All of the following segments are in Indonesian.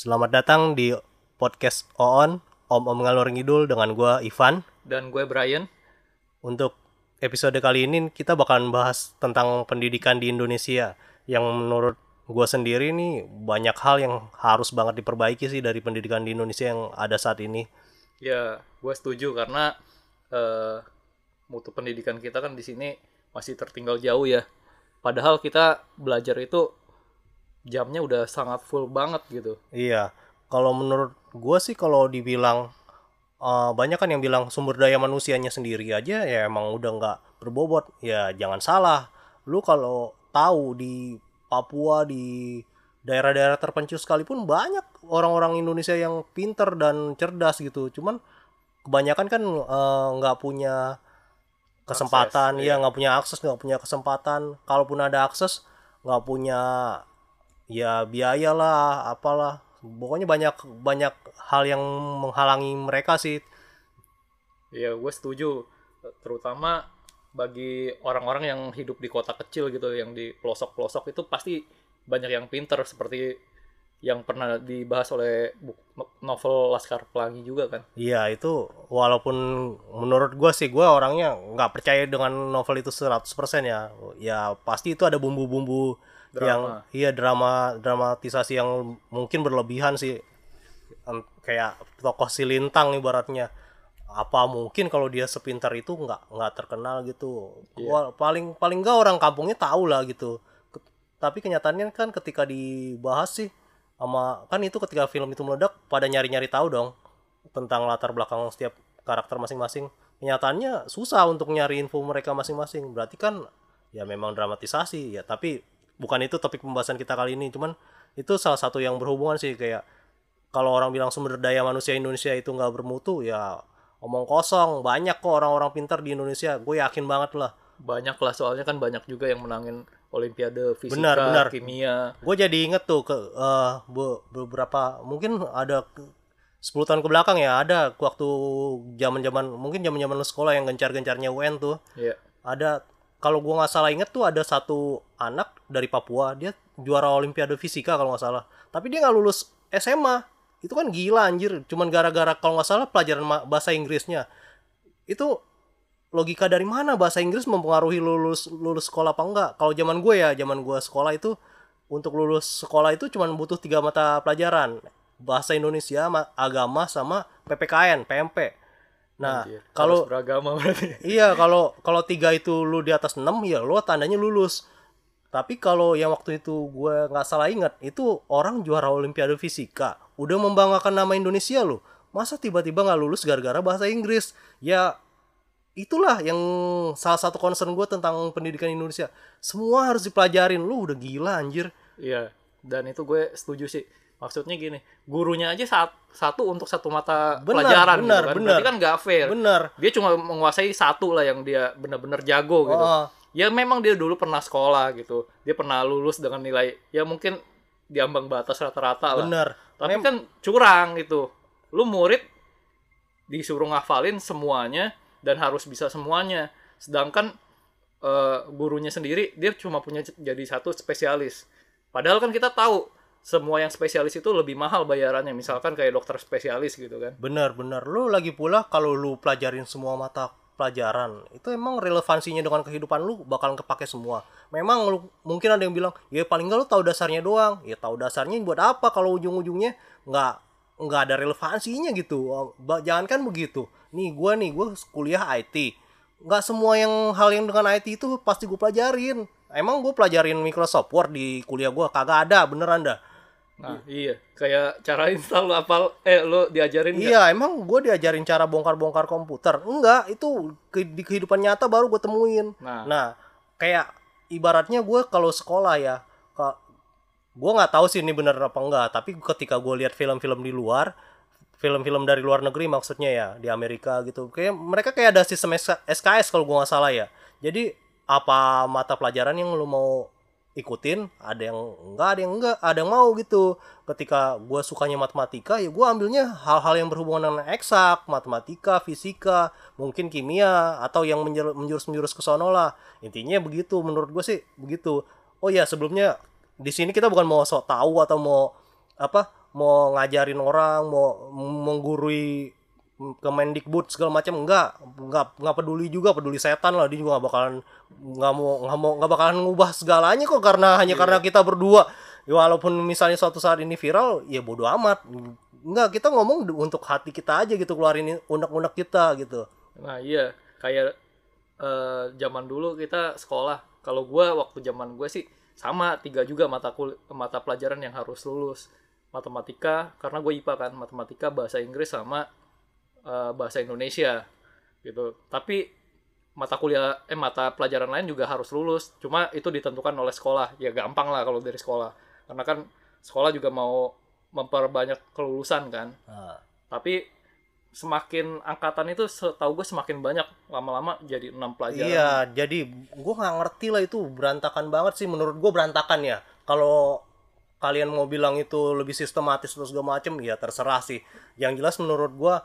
Selamat datang di podcast OON, Om Om Ngalor Ngidul dengan gua Ivan. Dan gue Brian. Untuk episode kali ini kita bakalan bahas tentang pendidikan di Indonesia yang menurut gua sendiri nih banyak hal yang harus banget diperbaiki sih dari pendidikan di Indonesia yang ada saat ini. Ya, gue setuju karena eh, mutu pendidikan kita kan di sini masih tertinggal jauh ya. Padahal kita belajar itu jamnya udah sangat full banget gitu. Iya, kalau menurut gua sih kalau dibilang eh, banyak kan yang bilang sumber daya manusianya sendiri aja ya emang udah nggak berbobot. Ya jangan salah, lu kalau tahu di Papua di daerah-daerah terpencil sekalipun banyak orang-orang Indonesia yang pinter dan cerdas gitu. Cuman kebanyakan kan eh, nggak punya kesempatan, Akses, ya nggak punya akses, nggak punya kesempatan. Kalaupun ada akses, nggak punya ya biaya lah, apalah. Pokoknya banyak banyak hal yang menghalangi mereka sih. Ya, gue setuju. Terutama bagi orang-orang yang hidup di kota kecil gitu, yang di pelosok-pelosok itu pasti banyak yang pinter seperti yang pernah dibahas oleh novel Laskar Pelangi juga kan. Iya itu walaupun menurut gua sih gua orangnya nggak percaya dengan novel itu 100% ya. Ya pasti itu ada bumbu-bumbu yang Drama. iya drama dramatisasi yang mungkin berlebihan sih. Kayak tokoh si Lintang ibaratnya. Apa mungkin kalau dia sepintar itu nggak nggak terkenal gitu. Wah, paling paling nggak orang kampungnya tahu lah gitu. Tapi kenyataannya kan ketika dibahas sih sama kan itu ketika film itu meledak pada nyari-nyari tahu dong tentang latar belakang setiap karakter masing-masing. Kenyataannya susah untuk nyari info mereka masing-masing. Berarti kan ya memang dramatisasi ya, tapi bukan itu topik pembahasan kita kali ini. Cuman itu salah satu yang berhubungan sih kayak kalau orang bilang sumber daya manusia Indonesia itu nggak bermutu ya omong kosong. Banyak kok orang-orang pintar di Indonesia. Gue yakin banget lah. Banyak lah soalnya kan banyak juga yang menangin Olimpiade fisika, Benar, benar. kimia. gue jadi inget tuh ke be- beberapa mungkin ada ke- 10 tahun ke belakang ya ada waktu zaman zaman mungkin zaman zaman sekolah yang gencar gencarnya UN tuh Ya. ada kalau gua nggak salah inget tuh ada satu anak dari Papua dia juara Olimpiade fisika kalau nggak salah. Tapi dia nggak lulus SMA itu kan gila anjir. Cuman gara-gara kalau nggak salah pelajaran bahasa Inggrisnya. Itu logika dari mana bahasa Inggris mempengaruhi lulus lulus sekolah apa enggak kalau zaman gue ya zaman gue sekolah itu untuk lulus sekolah itu cuma butuh tiga mata pelajaran. Bahasa Indonesia ma- agama sama PPKN PMP nah Anjir, kalau beragama berarti. iya kalau kalau tiga itu lu di atas 6 ya lu tandanya lulus. Tapi kalau yang waktu itu gue nggak salah ingat itu orang juara Olimpiade Fisika. Udah membanggakan nama Indonesia loh masa tiba-tiba nggak lulus gara-gara bahasa Inggris? Ya itulah yang salah satu concern gue tentang pendidikan Indonesia. Semua harus dipelajarin. Lu udah gila anjir. Iya, dan itu gue setuju sih. Maksudnya gini, gurunya aja saat, satu untuk satu mata Benar, pelajaran benar, gitu kan. benar. Berarti kan nggak fair. bener Dia cuma menguasai satu lah yang dia benar-benar jago gitu. Oh, Ya memang dia dulu pernah sekolah gitu. Dia pernah lulus dengan nilai ya mungkin di ambang batas rata-rata lah. bener Tapi kan curang gitu. Lu murid disuruh ngafalin semuanya dan harus bisa semuanya. Sedangkan eh, gurunya sendiri dia cuma punya jadi satu spesialis. Padahal kan kita tahu semua yang spesialis itu lebih mahal bayarannya. Misalkan kayak dokter spesialis gitu kan. Bener bener lu lagi pula kalau lu pelajarin semua mata pelajaran itu emang relevansinya dengan kehidupan lu bakalan kepake semua. Memang lu mungkin ada yang bilang ya paling nggak lu tahu dasarnya doang. Ya tahu dasarnya buat apa kalau ujung-ujungnya nggak nggak ada relevansinya gitu. Ba- Jangan kan begitu. Nih gua nih gua kuliah IT. Nggak semua yang hal yang dengan IT itu pasti gue pelajarin. Emang gue pelajarin Microsoft Word di kuliah gua kagak ada beneran dah. Nah, iya. Kayak cara install lu apal eh lu diajarin? Iya, emang gue diajarin cara bongkar-bongkar komputer. Enggak, itu ke- di kehidupan nyata baru gue temuin. Nah. Nah, kayak ibaratnya gue kalau sekolah ya, gue nggak tahu sih ini bener apa enggak. Tapi ketika gue lihat film-film di luar, film-film dari luar negeri maksudnya ya di Amerika gitu, kayak mereka kayak ada sistem SK SKS kalau gue nggak salah ya. Jadi apa mata pelajaran yang lu mau ikutin ada yang enggak ada yang enggak ada yang mau gitu. Ketika gue sukanya matematika ya gue ambilnya hal-hal yang berhubungan dengan eksak matematika fisika mungkin kimia atau yang menjer- menjurus-menjurus ke sono lah. Intinya begitu menurut gue sih begitu. Oh ya sebelumnya di sini kita bukan mau sok tahu atau mau apa mau ngajarin orang mau menggurui Kemendikbud segala macam enggak. Enggak enggak peduli juga peduli setan lah. Dia juga nggak bakalan nggak mau nggak mau nggak bakalan ngubah segalanya kok karena hanya karena kita berdua. Ya, walaupun misalnya suatu saat ini viral ya bodoh amat. Enggak kita ngomong untuk hati kita aja gitu keluarin unek-unek kita gitu. Nah iya. Kayak eh, zaman dulu kita sekolah. Kalau gua waktu zaman gue sih sama. Tiga juga mata kul mata pelajaran yang harus lulus. Matematika karena gue IPA kan, matematika, bahasa Inggris sama eh, bahasa Indonesia gitu. Tapi mata kuliah eh mata pelajaran lain juga harus lulus. Cuma itu ditentukan oleh sekolah. Ya gampang lah kalau dari sekolah. Karena kan sekolah juga mau memperbanyak kelulusan kan Nah, tapi semakin angkatan itu setahu gue semakin banyak lama-lama jadi enam pelajaran Iya, jadi gua nggak ngerti lah itu berantakan banget sih menurut gua berantakan ya. Kalau kalian mau bilang itu lebih sistematis terus segala macem, ya terserah sih. Yang jelas menurut gua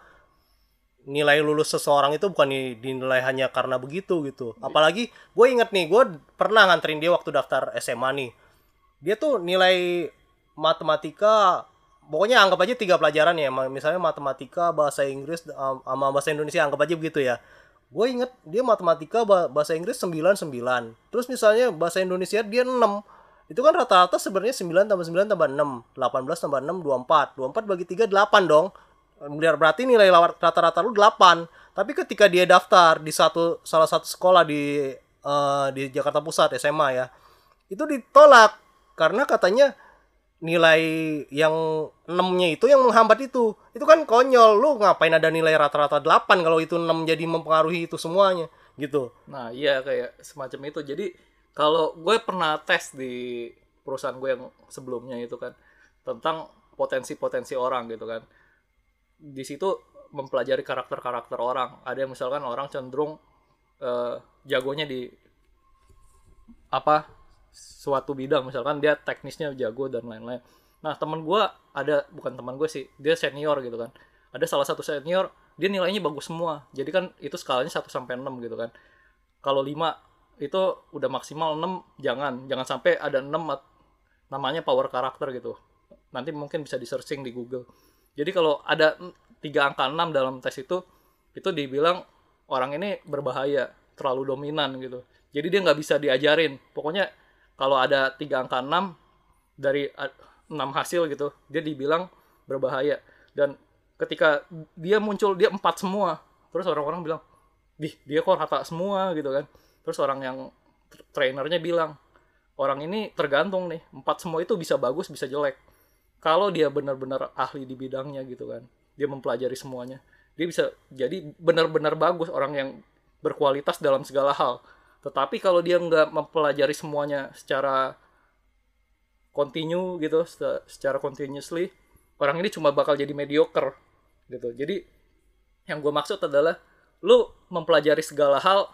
nilai lulus seseorang itu bukan di- dinilai hanya karena begitu gitu. Apalagi gue inget nih, gue pernah nganterin dia waktu daftar SMA nih. Dia tuh nilai matematika pokoknya anggap aja tiga pelajaran ya misalnya matematika bahasa Inggris sama bahasa Indonesia anggap aja begitu ya gue inget dia matematika ba- bahasa Inggris 99 terus misalnya bahasa Indonesia dia 6 itu kan rata-rata sebenarnya 9 tambah 9 tambah 6 18 tambah 6 24 24 bagi 3 8 dong Biar berarti nilai rata-rata lu 8 tapi ketika dia daftar di satu salah satu sekolah di eh, di Jakarta Pusat SMA ya itu ditolak karena katanya nilai yang 6-nya itu yang menghambat itu. Itu kan konyol. Lu ngapain ada nilai rata-rata 8 kalau itu 6 jadi mempengaruhi itu semuanya gitu. nah iya kayak semacam itu jadi kalau gue pernah tes di perusahaan gue yang sebelumnya itu kan tentang potensi-potensi orang gitu kan di situ mempelajari karakter-karakter orang. Ada yang misalkan orang cenderung eh, jagonya di apa suatu bidang. Misalkan dia teknisnya jago dan lain-lain. Nah teman gue ada bukan teman gue sih dia senior gitu kan. Ada salah satu senior dia nilainya bagus semua. Jadi kan itu skalanya 1 sampai 6 gitu kan. Kalau 5 itu udah maksimal 6 jangan. Jangan sampai ada 6 at- namanya power karakter gitu. Nanti mungkin bisa di searching di Google jadi kalau ada tiga angka 6 dalam tes itu itu dibilang orang ini berbahaya terlalu dominan gitu jadi dia nggak bisa diajarin pokoknya kalau ada tiga angka 6 dari 6 hasil gitu dia dibilang berbahaya dan ketika dia muncul dia empat semua terus orang-orang bilang Dih, dia kok rata semua gitu kan. Terus orang yang tra- trainernya bilang, orang ini tergantung nih, empat semua itu bisa bagus, bisa jelek. Kalau dia benar-benar ahli di bidangnya gitu kan, dia mempelajari semuanya, dia bisa jadi benar-benar bagus orang yang berkualitas dalam segala hal. Tetapi kalau dia nggak mempelajari semuanya secara continue gitu, se- secara continuously, orang ini cuma bakal jadi mediocre gitu. Jadi yang gue maksud adalah lu mempelajari segala hal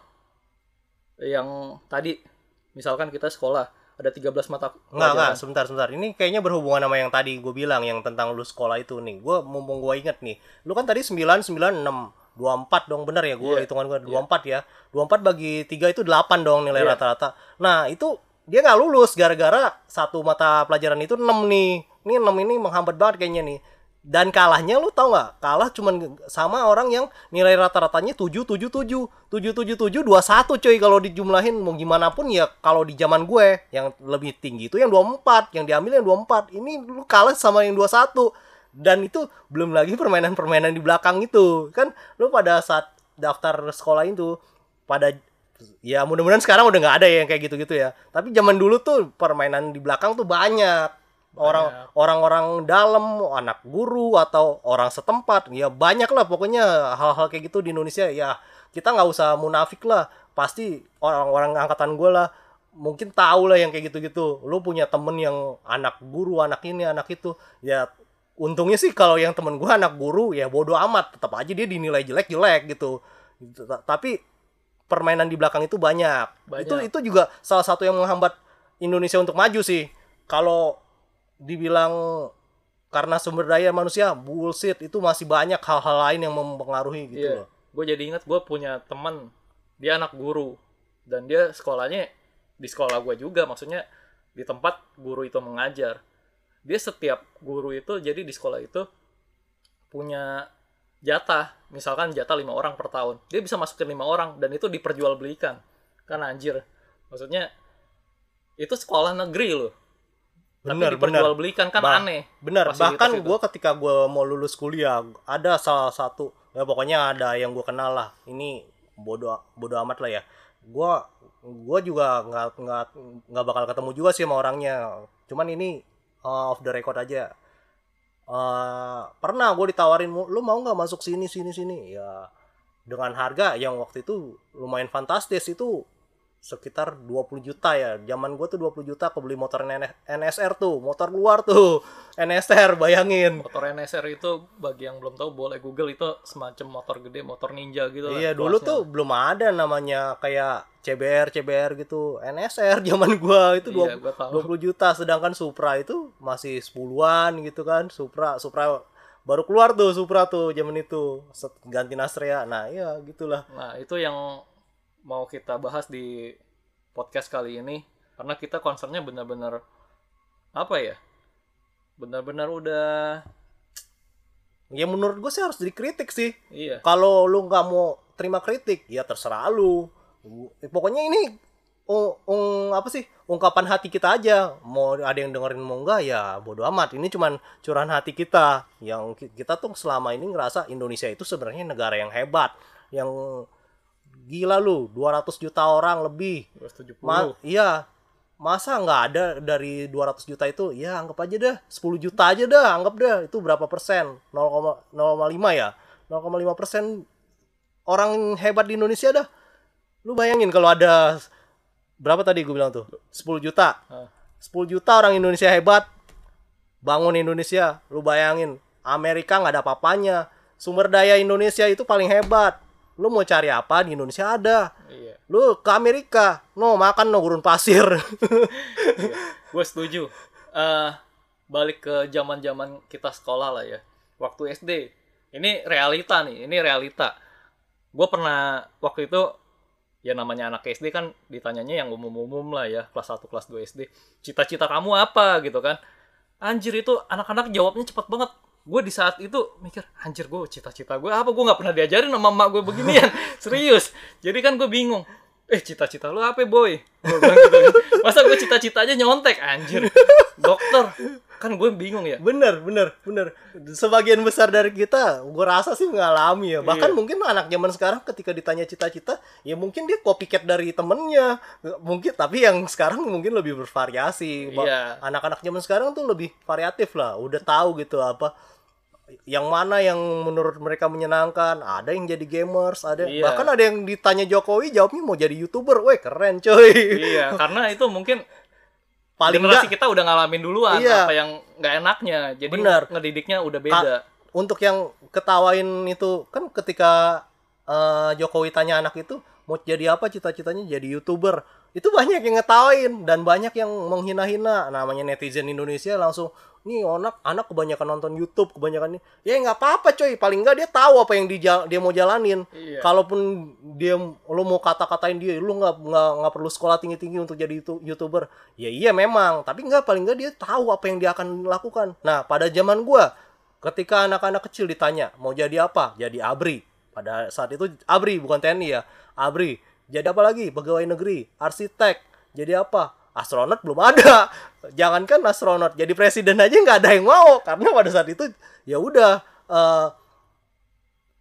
yang tadi misalkan kita sekolah ada 13 mata Enggak, enggak, pelajaran. sebentar, sebentar. Ini kayaknya berhubungan sama yang tadi gue bilang yang tentang lu sekolah itu nih. Gue mumpung gue inget nih. Lu kan tadi 9 9 6 24 dong bener ya gue Iya. hitungan gue 24 ya 24 bagi 3 itu 8 dong nilai Iya. rata-rata nah itu dia nggak lulus gara-gara satu mata pelajaran itu 6 nih ini 6 ini menghambat banget kayaknya nih dan kalahnya lu tau nggak? Kalah cuman sama orang yang nilai rata-ratanya 7 7 7 7 7 7 21 coy. Kalau dijumlahin mau gimana pun ya kalau di zaman gue yang lebih tinggi itu yang 24 yang diambil yang 24 ini lu kalah sama yang 21 dan itu belum lagi permainan-permainan di belakang itu. Kan lu pada saat daftar sekolah itu pada ya mudah-mudahan sekarang udah nggak ada ya yang kayak gitu-gitu ya. Tapi zaman dulu tuh permainan di belakang tuh banyak orang orang-orang dalam anak guru atau orang setempat. Ya banyak lah pokoknya hal-hal kayak gitu di Indonesia. Ya kita nggak usah munafik lah. Pasti orang-orang angkatan gue lah mungkin tahu lah yang kayak gitu-gitu. Lu punya temen yang anak guru anak ini anak itu. Ya untungnya sih kalau yang temen gue anak guru ya bodoh amat. Tetap aja dia dinilai jelek-jelek gitu. Ta- tapi permainan di belakang itu banyak. Banyak. Itu itu juga salah satu yang menghambat Indonesia untuk maju sih. Kalau dibilang karena sumber daya manusia bullshit itu masih banyak hal-hal lain yang mempengaruhi gitu Iya. loh. Gue jadi ingat gue punya teman dia anak guru dan dia sekolahnya di sekolah gue juga maksudnya di tempat guru itu mengajar dia setiap guru itu jadi di sekolah itu punya jatah misalkan jatah lima orang per tahun dia bisa masukin lima orang dan itu diperjualbelikan kan anjir maksudnya itu sekolah negeri loh Bener, bener. diperjualbelikan kan Bah- aneh Bener, bahkan gue ketika gue mau lulus kuliah, ada salah satu, ya pokoknya ada yang gue kenal lah. Ini bodoh bodoh amat lah ya. Gue gue juga nggak nggak nggak bakal ketemu juga sih sama orangnya. Cuman ini uh, off the record aja. Eh, pernah gue ditawarin, lu mau nggak masuk sini sini sini? Ya dengan harga yang waktu itu lumayan fantastis itu sekitar 20 juta ya. Zaman gue tuh 20 juta kebeli motor NS NSR tuh, motor luar tuh. NSR bayangin. motor NSR itu bagi yang belum tahu boleh Google itu semacam motor gede motor ninja gitu lah Iya, dulu kelasnya. tuh belum ada namanya kayak CBR CBR gitu. NSR zaman gua itu Iya, 20, gua tahu. 20 juta sedangkan Supra itu masih 10-an gitu kan. Supra Supra baru keluar tuh Supra tuh zaman itu ganti Nastrea. Nah, iya gitulah. Nah, itu yang mau kita bahas di podcast kali ini karena kita concernnya benar-benar apa ya? Benar-benar udah Ya menurut gue sih harus dikritik sih. iya. kalau lu nggak mau terima kritik ya terserah lu pokoknya ini ung, ung- apa sih ungkapan hati kita aja mau ada yang dengerin mau enggak ya bodo amat ini cuman curahan hati kita yang ki- kita tuh selama ini ngerasa Indonesia itu sebenarnya negara yang hebat yang gila lu 200 juta orang lebih. 270. Ma- iya. Masa nggak ada dari 200 juta itu? Ya anggap aja dah 10 juta aja dah anggap dah itu berapa persen? 0,05 ya? 0,5 persen orang hebat di Indonesia dah. Lu bayangin kalau ada berapa tadi gue bilang tuh? 10 juta. Ah. 10 juta orang Indonesia hebat bangun Indonesia. Lu bayangin Amerika nggak ada apa-apanya. Sumber daya Indonesia itu paling hebat lu mau cari apa di Indonesia ada Iya. lu ke Amerika no makan no gurun pasir Gue setuju. Eh balik ke zaman-zaman kita sekolah lah ya. Waktu SD. Ini realita nih, ini realita. Gue pernah waktu itu ya namanya anak SD kan ditanyanya yang umum-umum lah ya, kelas 1 kelas 2 SD. Cita-cita kamu apa gitu kan? Anjir itu anak-anak jawabnya cepet banget. Gue di saat itu mikir, anjir gue cita-cita gue apa? Gue nggak pernah diajarin sama emak gue beginian. Serius. Jadi kan gue bingung. Eh cita-cita lu apa boy? Gua bilang gitu kan. Masa gue cita-citanya nyontek anjir. Dokter. Kan gue bingung ya. bener bener bener sebagian besar dari kita gue rasa sih mengalami ya bahkan Iya. mungkin anak zaman sekarang ketika ditanya cita-cita ya mungkin dia copycat dari temennya mungkin tapi yang sekarang mungkin lebih bervariasi Iya. anak-anak zaman sekarang tuh lebih variatif lah udah tahu gitu apa yang mana yang menurut mereka menyenangkan ada yang jadi gamers ada Iya. bahkan ada yang ditanya Jokowi jawabnya mau jadi youtuber weh keren coy Iya, karena itu mungkin paling generasi enggak kita udah ngalamin duluan Iya. apa yang nggak enaknya. Jadi Bener. ngedidiknya udah beda. untuk yang ketawain itu kan ketika eh, Jokowi tanya anak itu mau jadi apa cita-citanya jadi youtuber itu banyak yang ngetawain dan banyak yang menghina-hina namanya netizen Indonesia langsung nih anak anak kebanyakan nonton YouTube kebanyakan ini ya nggak apa-apa coy. Paling nggak dia tahu apa yang dia dia mau jalanin. Iya. kalaupun dia lu mau kata-katain dia lu nggak nggak nggak perlu sekolah tinggi-tinggi untuk jadi youtuber. Ya iya memang. Tapi nggak paling nggak dia tahu apa yang dia akan lakukan. Nah pada zaman gua ketika anak-anak kecil ditanya mau jadi apa? Jadi abri. Pada saat itu abri bukan TNI ya. Abri. Jadi apa lagi? Pegawai negeri arsitek. Jadi apa astronot belum ada. Jangankan astronot jadi presiden aja nggak ada yang mau. Karena pada saat itu ya udah eh,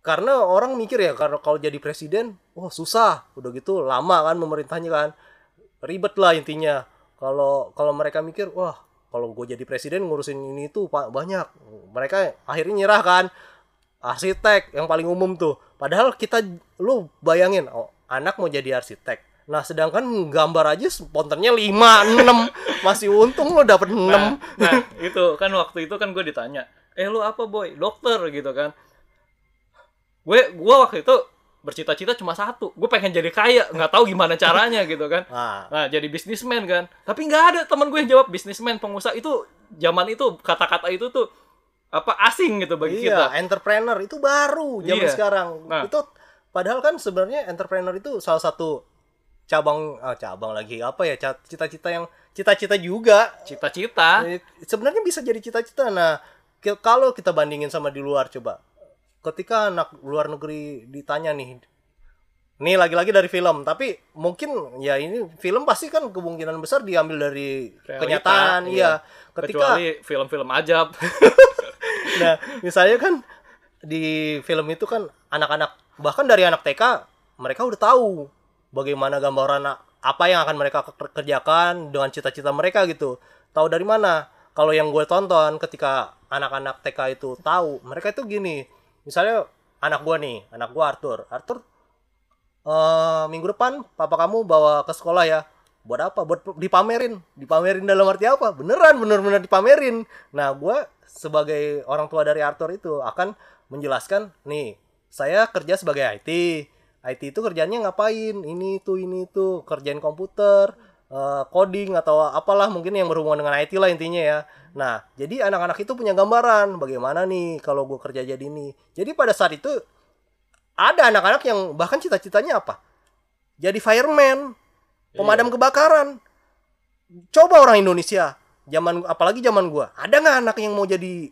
karena orang mikir ya karena kalau jadi presiden wah susah. Udah gitu lama kan memerintahnya kan. Ribet lah intinya. Kalau kalau mereka mikir wah kalau gue jadi presiden ngurusin ini itu banyak. Mereka akhirnya nyerah kan. Arsitek yang paling umum tuh. Padahal kita lu bayangin oh, anak mau jadi arsitek nah sedangkan gambar aja spontannya 5 6 masih untung lu dapet 6 Nah, nah, itu kan waktu itu kan gue ditanya, "Eh lu apa, boy?" "Dokter." gitu kan. Gue gua waktu itu bercita-cita cuma satu, gue pengen jadi kaya, nggak tahu gimana caranya gitu kan. nah Nah, jadi bisnismen kan. Tapi nggak ada teman gue yang jawab bisnismen, pengusaha itu zaman itu kata-kata itu tuh apa asing gitu bagi kita. Iya, entrepreneur itu baru zaman Iya. sekarang. Nah. Itu padahal kan sebenarnya entrepreneur itu salah satu cabang ah, cabang lagi apa ya cita-cita yang cita-cita juga. Cita-cita? Eh, sebenarnya bisa jadi cita-cita. Nah kalau kita bandingin sama di luar coba. Ketika anak luar negeri ditanya nih nih lagi-lagi dari film tapi mungkin ya ini film pasti kan kemungkinan besar diambil dari Realita, kenyataan iya. iya. Ketika kecuali film-film ajab. Nah misalnya kan di film itu kan anak-anak bahkan dari anak TK mereka udah tahu bagaimana gambaran apa yang akan mereka ker- kerjakan dengan cita-cita mereka gitu. Tahu dari mana? Kalau yang gue tonton ketika anak-anak TK itu tahu mereka itu gini. Misalnya anak gue nih anak gue Arthur. Arthur eh minggu depan papa kamu bawa ke sekolah ya. Buat apa? Buat dipamerin. Dipamerin dalam arti apa? Beneran bener-bener dipamerin. Nah gue sebagai orang tua dari Arthur itu akan menjelaskan nih saya kerja sebagai IT IT itu kerjanya ngapain ini itu ini itu kerjain komputer eh, coding atau apalah mungkin yang berhubungan dengan IT lah intinya ya nah jadi anak-anak itu punya gambaran bagaimana nih kalau gue kerja jadi ini jadi pada saat itu ada anak-anak yang bahkan cita-citanya apa? Jadi fireman, pemadam kebakaran. Coba orang Indonesia, zaman apalagi zaman gua, ada nggak anak yang mau jadi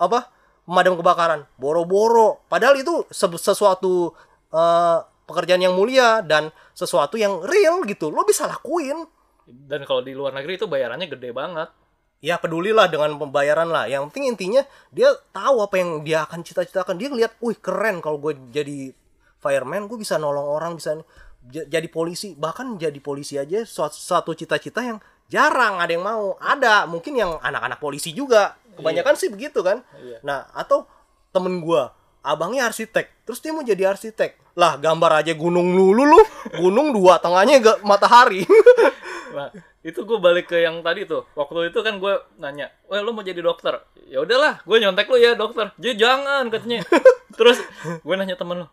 apa? Pemadam kebakaran, boro-boro. Padahal itu se- sesuatu eh, pekerjaan yang mulia dan sesuatu yang real gitu. Lo bisa lakuin. dan kalau di luar negeri itu bayarannya gede banget ya pedulilah dengan pembayaran lah. Yang penting intinya dia tahu apa yang dia akan cita-citakan. Dia ngeliat, wih keren kalau gue jadi fireman, gue bisa nolong orang, bisa jadi polisi. Bahkan jadi polisi aja suatu, suatu cita-cita yang jarang ada yang mau. Ada mungkin yang anak-anak polisi juga. Kebanyakan sih begitu kan. Iya. Nah atau temen gue, abangnya arsitek, terus dia mau jadi arsitek. Lah gambar aja gunung lulu lu, gunung dua tengahnya gak matahari. Nah, itu gue balik ke yang tadi tuh. Waktu itu kan gue nanya, "Wah, lu mau jadi dokter?" Ya udahlah, gue nyontek lu ya dokter. Dia jangan katanya. Terus gue nanya temen lu,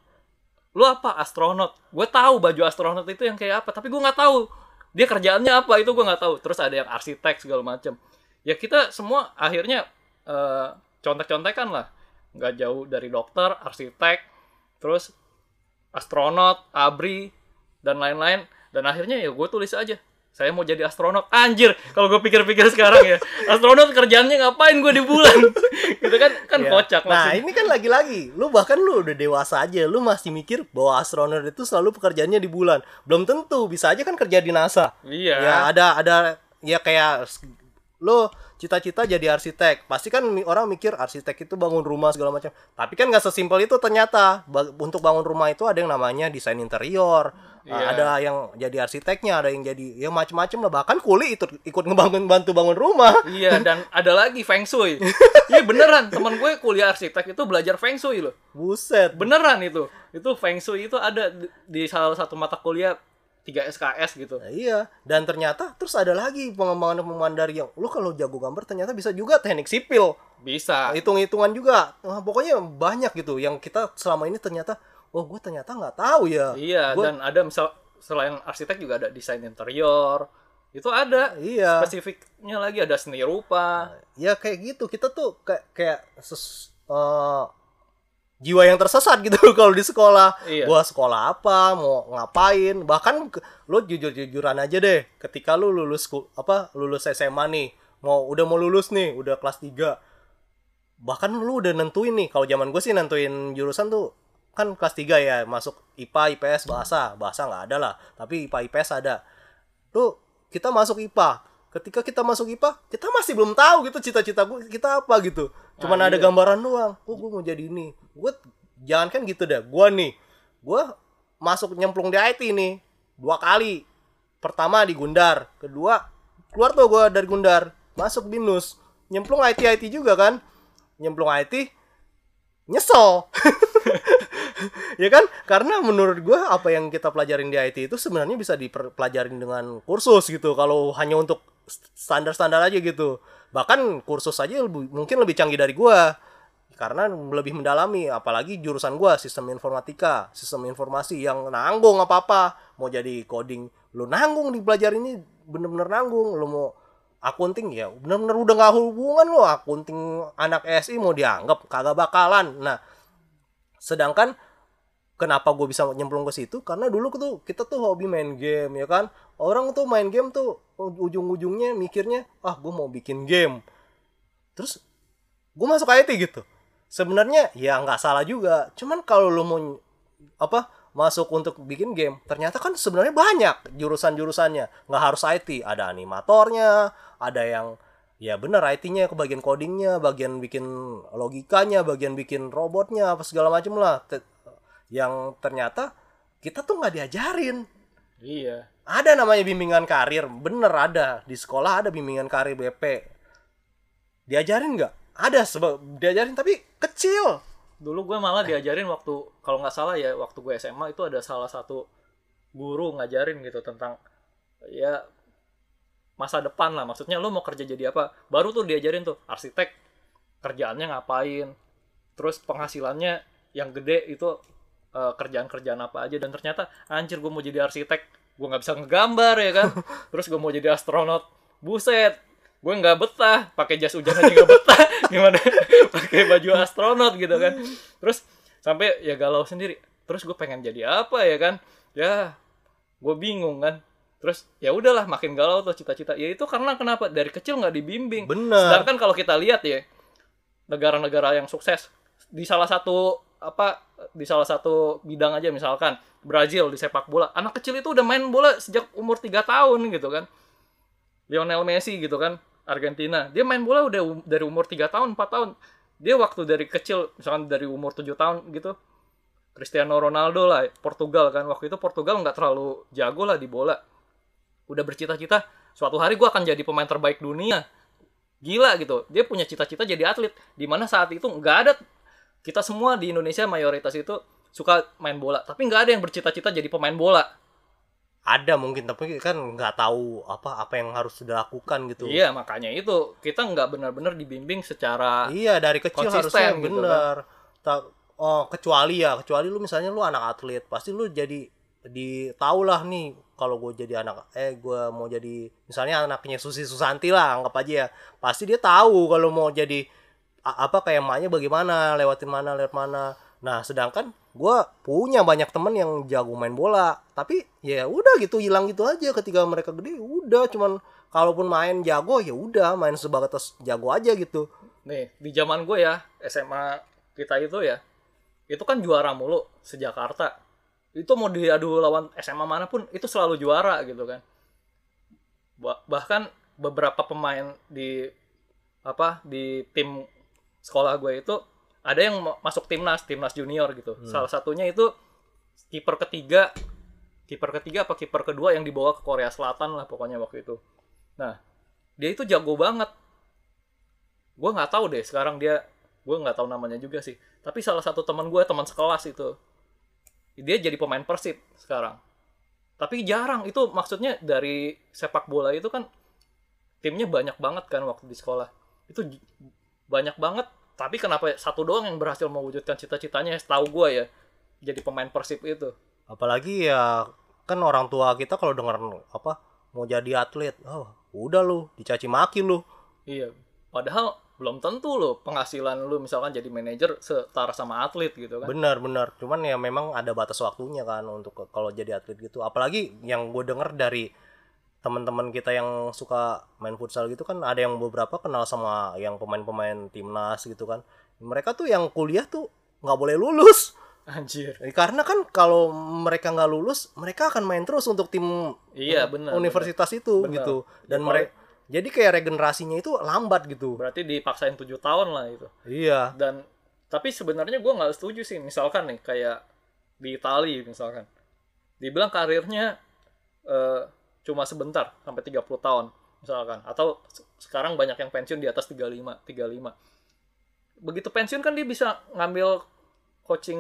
"Lu apa astronot?" Gue tahu baju astronot itu yang kayak apa, tapi gue nggak tahu dia kerjaannya apa itu gue nggak tahu. Terus ada yang arsitek segala macam. Ya kita semua akhirnya eh, contek-contekan lah. Nggak jauh dari dokter, arsitek, terus astronot, abri, dan lain-lain. Dan akhirnya ya gue tulis aja. Saya mau jadi astronot. Anjir, kalau gue pikir-pikir sekarang ya. Astronot kerjaannya ngapain gue di bulan? gitu kan kan Ya. kocak Nah, maksudnya. ini kan lagi-lagi, lu bahkan lu udah dewasa aja, lu masih mikir bahwa astronot itu selalu pekerjaannya di bulan. Belum tentu, bisa aja kan kerja di NASA. Iya. Ya ada ada ya kayak lu cita-cita jadi arsitek. Pasti kan orang mikir arsitek itu bangun rumah segala macam. Tapi kan nggak sesimpel itu ternyata. Ba- untuk bangun rumah itu ada yang namanya desain interior. Iya. Ada yang jadi arsiteknya, ada yang jadi ya macem-macem lah. Bahkan kuli itu ikut ngebangun bantu bangun rumah. Iya, dan ada lagi Feng Shui. Iya beneran, teman gue kuliah arsitek itu belajar Feng Shui loh. Buset. Beneran itu. Itu Feng Shui itu ada di salah satu mata kuliah 3 SKS gitu. Nah, iya, dan ternyata terus ada lagi pengembangan-pengembangan dari yang lu kalau jago gambar ternyata bisa juga teknik sipil, Bisa. hitung-hitungan juga. Nah, pokoknya banyak gitu yang kita selama ini ternyata, oh gue ternyata nggak tahu ya. Iya, Gua- dan ada misal selain arsitek juga ada desain interior. Itu ada. Iya. Spesifiknya lagi ada seni rupa. Ya kayak gitu. Kita tuh kayak kayak ses- eh, jiwa yang tersesat gitu kalau di sekolah. Iya. Gua sekolah apa, mau ngapain? Bahkan lu jujur-jujuran aja deh. Ketika lu lulus apa lulus SMA nih, mau udah mau lulus nih, udah kelas 3. Bahkan lu udah nentuin nih. Kalau zaman gue sih nentuin jurusan tuh kan kelas 3 ya, masuk IPA, IPS, bahasa. Bahasa nggak ada lah, tapi IPA, IPS ada. Tuh kita masuk IPA. Ketika kita masuk IPA, kita masih belum tahu gitu cita-cita kita apa gitu. Cuman Ah, ada iya. gambaran doang. Oh, gue mau jadi ini. Gue jangan kan gitu dah. Gue nih, gue masuk nyemplung di IT nih dua kali. Pertama di Gundar, kedua keluar tuh gue dari Gundar, masuk Binus, nyemplung IT IT juga kan, nyemplung IT, nyesel. ya kan? Karena menurut gue apa yang kita pelajarin di IT itu sebenarnya bisa dipelajarin dengan kursus gitu. Kalau hanya untuk standar-standar aja gitu. Bahkan kursus aja lebih- mungkin lebih canggih dari gue karena lebih mendalami apalagi jurusan gua sistem informatika sistem informasi yang nanggung apa apa mau jadi coding lu nanggung dipelajari ini bener-bener nanggung. Lu mau akunting ya bener-bener udah nggak hubungan lo akunting anak SI mau dianggap kagak bakalan. Nah sedangkan kenapa gue bisa nyemplung ke situ? Karena dulu tuh kita tuh hobi main game ya kan? Orang tuh main game tuh ujung-ujungnya mikirnya ah gue mau bikin game. Terus gue masuk IT gitu. Sebenarnya ya nggak salah juga. Cuman kalau lu mau apa masuk untuk bikin game ternyata kan sebenarnya banyak jurusan-jurusannya. Nggak harus IT ada animatornya ada yang ya bener IT-nya ke bagian codingnya bagian bikin logikanya bagian bikin robotnya apa segala macam lah yang ternyata kita tuh nggak diajarin Iya. ada namanya bimbingan karir bener ada di sekolah ada bimbingan karir BP diajarin nggak ada sebab diajarin tapi kecil Dulu gue malah diajarin waktu kalau nggak salah ya waktu gue SMA itu ada salah satu guru ngajarin gitu tentang ya masa depan lah. Maksudnya lu mau kerja jadi apa? Baru tuh diajarin tuh arsitek kerjaannya ngapain. Terus penghasilannya yang gede itu eh, kerjaan-kerjaan apa aja. Dan ternyata anjir gue mau jadi arsitek. Gue nggak bisa ngegambar ya kan? Terus gue mau jadi astronot. Buset gue nggak betah. Pakai jas hujan aja nggak betah. Gimana? Pakai baju astronot gitu kan. Terus sampai ya galau sendiri. Terus gue pengen jadi apa ya kan? Ya gue bingung kan. Terus ya udahlah makin galau tuh cita-cita. Ya itu karena kenapa? Dari kecil nggak dibimbing. Bener. Sedangkan kalau kita lihat ya negara-negara yang sukses di salah satu apa di salah satu bidang aja misalkan Brazil di sepak bola anak kecil itu udah main bola sejak umur 3 tahun gitu kan. Lionel Messi gitu kan Argentina. Dia main bola udah um- dari umur 3 tahun 4 tahun. Dia waktu dari kecil misalkan dari umur 7 tahun gitu Cristiano Ronaldo lah Portugal kan. Waktu itu Portugal nggak terlalu jago lah di bola. Udah bercita-cita suatu hari gue akan jadi pemain terbaik dunia. Gila gitu. Dia punya cita-cita jadi atlet. Di mana saat itu nggak ada kita semua di Indonesia mayoritas itu suka main bola tapi nggak ada yang bercita-cita jadi pemain bola. Ada mungkin tapi kan nggak tahu apa apa yang harus dilakukan gitu. Iya makanya itu kita nggak benar-benar dibimbing secara Iya dari kecil harusnya gitu bener. Ta- oh kecuali ya kecuali lu misalnya lu anak atlet pasti lu jadi di tau lah nih kalau gue jadi anak eh gue mau jadi misalnya anaknya Susi Susanti lah anggap aja ya. Pasti dia tahu kalau mau jadi apa kayak emaknya bagaimana lewatin mana lewat mana. Nah sedangkan gue punya banyak temen yang jago main bola. Tapi ya udah gitu hilang gitu aja. Ketika mereka gede udah. Cuman kalaupun main jago ya udah. Main sebatas jago aja gitu. Nih di zaman gue ya SMA kita itu ya itu kan juara mulu sejakarta. Itu mau diadu lawan SMA mana pun itu selalu juara gitu kan. Ba- bahkan beberapa pemain di apa di tim sekolah gue itu ada yang ma- masuk timnas timnas junior gitu. Salah satunya itu kiper ketiga kiper ketiga apa kiper kedua yang dibawa ke Korea Selatan lah pokoknya waktu itu. Nah dia itu jago banget. Gue nggak tahu deh sekarang dia gue nggak tahu namanya juga sih. Tapi salah satu teman gue teman sekelas itu dia jadi pemain persib sekarang. Tapi jarang itu maksudnya dari sepak bola itu kan timnya banyak banget kan waktu di sekolah. Itu banyak banget. Tapi kenapa satu doang yang berhasil mewujudkan cita-citanya? Setahu gue ya jadi pemain persib itu. Apalagi ya kan orang tua kita kalau denger apa mau jadi atlet oh udah lu dicaci maki lu. Iya padahal belum tentu loh penghasilan lu misalkan jadi manajer setara sama atlet gitu kan. Benar benar. Cuman ya memang ada batas waktunya kan untuk kalau jadi atlet gitu. Apalagi yang gue denger dari teman-teman kita yang suka main futsal gitu kan ada yang beberapa kenal sama yang pemain-pemain timnas gitu kan. Mereka tuh yang kuliah tuh nggak boleh lulus. Anjir. Eh, karena kan kalau mereka nggak lulus mereka akan main terus untuk tim iya benar universitas itu Benar. gitu. Dan mereka jadi kayak regenerasinya itu lambat gitu. Berarti dipaksain tujuh tahun lah itu. Iya. Dan tapi sebenarnya gue nggak setuju sih misalkan nih kayak di Itali misalkan. Dibilang karirnya eh, cuma sebentar sampai 30 tahun misalkan. Atau se- sekarang banyak yang pensiun di atas 35 35 begitu pensiun kan dia bisa ngambil coaching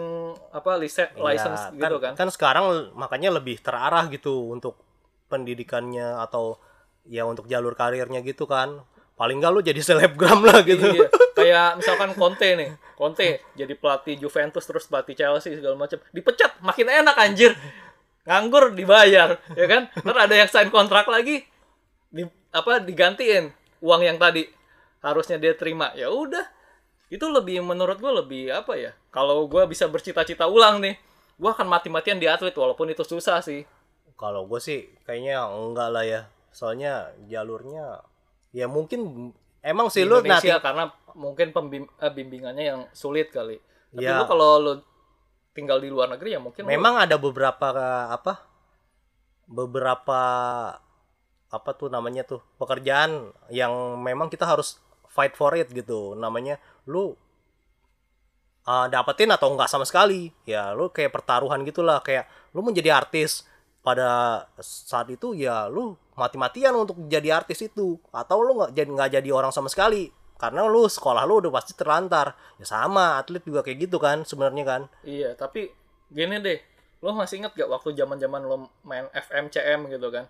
apa liset license Iya, gitu kan. kan sekarang makanya lebih terarah gitu untuk pendidikannya atau ya untuk jalur karirnya gitu kan. Paling nggak lu jadi selebgram lah gitu. Iya. Kayak misalkan Conte nih, Conte jadi pelatih Juventus terus pelatih Chelsea segala macam, dipecat makin enak anjir. Nganggur dibayar, ya kan? Ntar ada yang sign kontrak lagi di apa digantiin uang yang tadi harusnya dia terima. Ya udah. Itu lebih menurut gue lebih apa ya? Kalau gue bisa bercita-cita ulang nih, gue akan mati-matian di atlet walaupun itu susah sih Kalau gue sih kayaknya enggak lah ya. Soalnya jalurnya ya mungkin emang sih lu nanti karena mungkin pembim- eh, yang sulit kali tapi Ya. lu kalau lu tinggal di luar negeri ya mungkin memang ada beberapa apa beberapa apa tuh namanya tuh pekerjaan yang memang kita harus fight for it gitu. Namanya lu uh, dapetin atau enggak sama sekali. Ya lu kayak pertaruhan gitulah. Kayak lu menjadi artis pada saat itu ya lu mati-matian untuk jadi artis itu. Atau lu nggak jadi nggak jadi orang sama sekali karena lu sekolah lu udah pasti terlantar ya sama atlet juga kayak gitu kan sebenarnya kan Iya, tapi gini deh, lo masih inget gak waktu zaman zaman lo main FMCM gitu kan?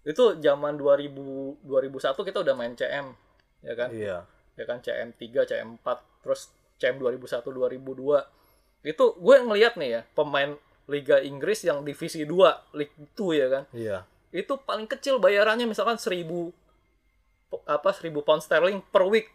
Itu zaman 2000 2001 kita udah main CM, ya kan? iya Ya kan CM 3, CM 4, terus CM 2001 2002. Itu gue ngeliat nih ya, pemain Liga Inggris yang divisi 2, League 2 ya kan? iya Itu paling kecil bayarannya misalkan 1000 po- apa 1000 pound sterling per week.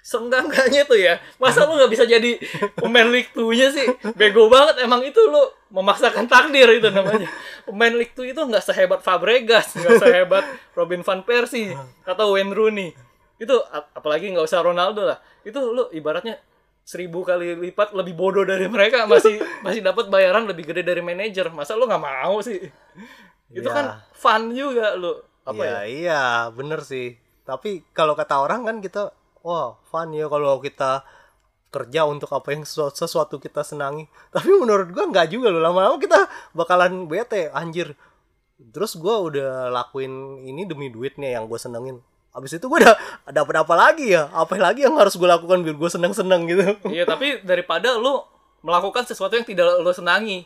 Seenggak-enggaknya tuh ya. Masa lu nggak bisa jadi pemain League 2-nya sih? Bego banget emang itu lu memaksakan takdir itu namanya. Pemain League 2 itu nggak sehebat Fabregas nggak sehebat Robin van Persie atau Wayne Rooney. Itu ap- apalagi nggak usah Ronaldo lah. Itu lu ibaratnya seribu kali lipat lebih bodoh dari mereka. Masih masih dapat bayaran lebih gede dari manajer. Masa lu nggak mau sih? Itu Ya. kan fun juga lu. Apa Iya, ya? iya, bener sih. Tapi kalau kata orang kan kita, wah, fun ya kalau kita kerja untuk apa yang sesu- sesuatu kita senangi. Tapi menurut gua nggak juga loh. Lama-lama kita bakalan bete, anjir. Terus gua udah lakuin ini demi duitnya yang gue senengin. Abis itu gue udah dapat apa lagi ya? Apa lagi yang harus gue lakukan biar gue seneng-seneng gitu? Iya, tapi daripada lu melakukan sesuatu yang tidak lu senangi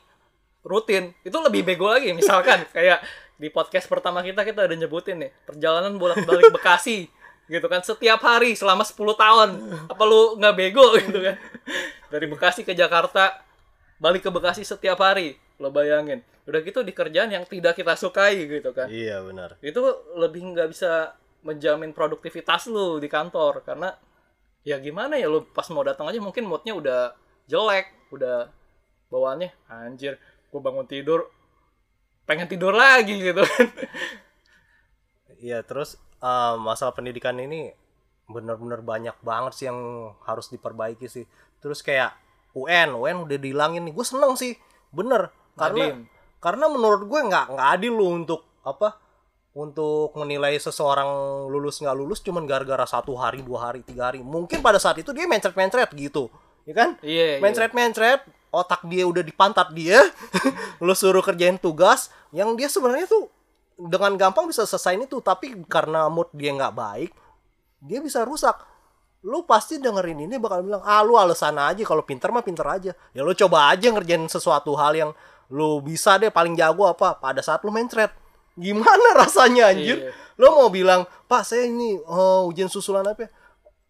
rutin, itu lebih bego lagi. Misalkan kayak di podcast pertama kita kita ada nyebutin nih, perjalanan bolak-balik Bekasi gitu kan setiap hari selama 10 tahun. Apa lu nggak bego gitu kan? Dari Bekasi ke Jakarta, balik ke Bekasi setiap hari. Lo bayangin. Udah gitu di kerjaan yang tidak kita sukai gitu kan iya benar. itu lebih nggak bisa menjamin produktivitas lu di kantor karena ya gimana ya lu pas mau datang aja mungkin moodnya udah jelek udah bawaannya anjir gue bangun tidur pengen tidur lagi gitu kan Iya, terus eh, masalah pendidikan ini bener-bener banyak banget sih yang harus diperbaiki sih. Terus kayak UN, UN udah dihilangin nih. Gue seneng sih, bener. Karena Nadine. karena menurut gue nggak nggak adil lu untuk apa? Untuk menilai seseorang lulus nggak lulus cuman gara-gara satu hari, dua hari, tiga hari. Mungkin pada saat itu dia mencret-mencret gitu, ya kan? iya iya. mencret-mencret otak dia udah di pantat dia lu suruh kerjain tugas yang dia sebenarnya tuh dengan gampang bisa selesai itu tapi karena mood dia nggak baik dia bisa rusak lu pasti dengerin ini bakal bilang ah lu alasan aja kalau pinter mah pinter aja ya lu coba aja ngerjain sesuatu hal yang lu bisa deh paling jago apa pada saat lu mencret gimana rasanya anjir Iya. lu mau bilang pak saya ini oh, ujian susulan apa ya?"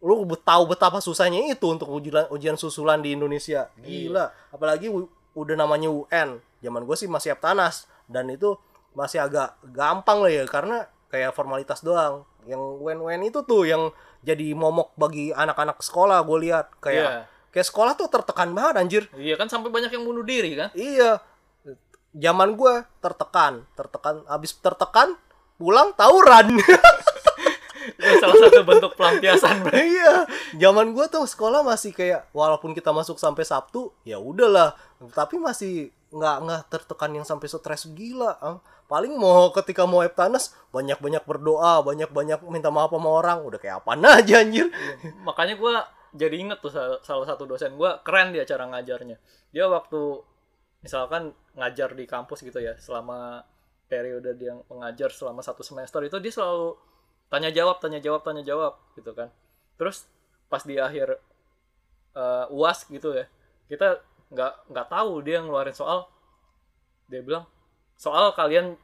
Lu tahu betapa susahnya itu untuk ujian ujian susulan di Indonesia. Gila. Apalagi udah namanya UN zaman gue sih masih Aptanas. Dan itu masih agak gampang lah ya karena kayak formalitas doang. Yang UN UN itu tuh yang jadi momok bagi anak-anak sekolah gue lihat. Kayak Iya. kayak sekolah tuh tertekan banget anjir. Iya kan sampai banyak yang bunuh diri kan? Iya. Zaman gue tertekan. Tertekan abis tertekan pulang tawuran itu salah satu bentuk pelampiasan bro. iya. Zaman gua tuh sekolah masih kayak walaupun kita masuk sampai sabtu ya udahlah. Tapi masih nggak nggak tertekan yang sampai stres gila paling mau ketika mau Eptanas banyak banyak berdoa banyak banyak minta maaf sama orang. Udah kayak apa aja anjir. Makanya gue jadi inget tuh salah, salah satu dosen gue keren dia cara ngajarnya. Dia waktu misalkan ngajar di kampus gitu ya selama periode dia mengajar selama satu semester itu dia selalu tanya jawab tanya jawab tanya jawab gitu kan. Terus pas di akhir eh, uas gitu ya kita nggak nggak tahu dia ngeluarin soal. Dia bilang soal kalian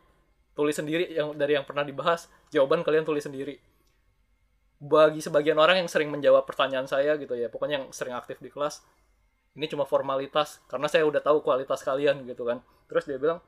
tulis sendiri yang dari yang pernah dibahas jawaban kalian tulis sendiri. Bagi sebagian orang yang sering menjawab pertanyaan saya gitu ya pokoknya yang sering aktif di kelas ini cuma formalitas karena saya udah tahu kualitas kalian gitu kan. Terus dia bilang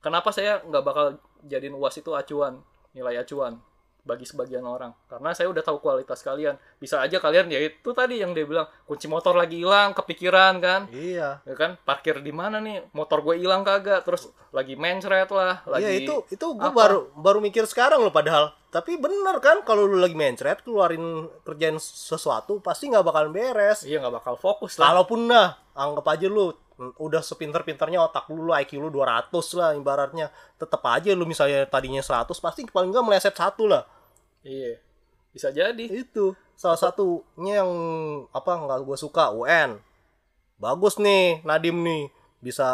kenapa saya nggak bakal jadiin uas itu acuan nilai acuan bagi sebagian orang. Karena saya udah tahu kualitas kalian. Bisa aja kalian ya itu tadi yang dia bilang kunci motor lagi hilang kepikiran kan? Iya. Ya kan? Parkir di mana nih? Motor gue hilang kagak? Terus lagi mencret lah lagi Iya itu itu gue apa? baru baru mikir sekarang loh padahal. Tapi bener kan kalau lu lagi mencret keluarin kerjain sesuatu pasti nggak bakalan beres. iya nggak bakal fokus lah. Kalaupun dah anggap aja lu udah sepinter-pinternya otak lu, lu IQ lu 200 lah ibaratnya. Tetep aja lu misalnya tadinya 100 pasti paling nggak meleset satu lah. iya bisa jadi Itu salah satunya yang apa nggak gue suka UN. Bagus nih Nadim nih bisa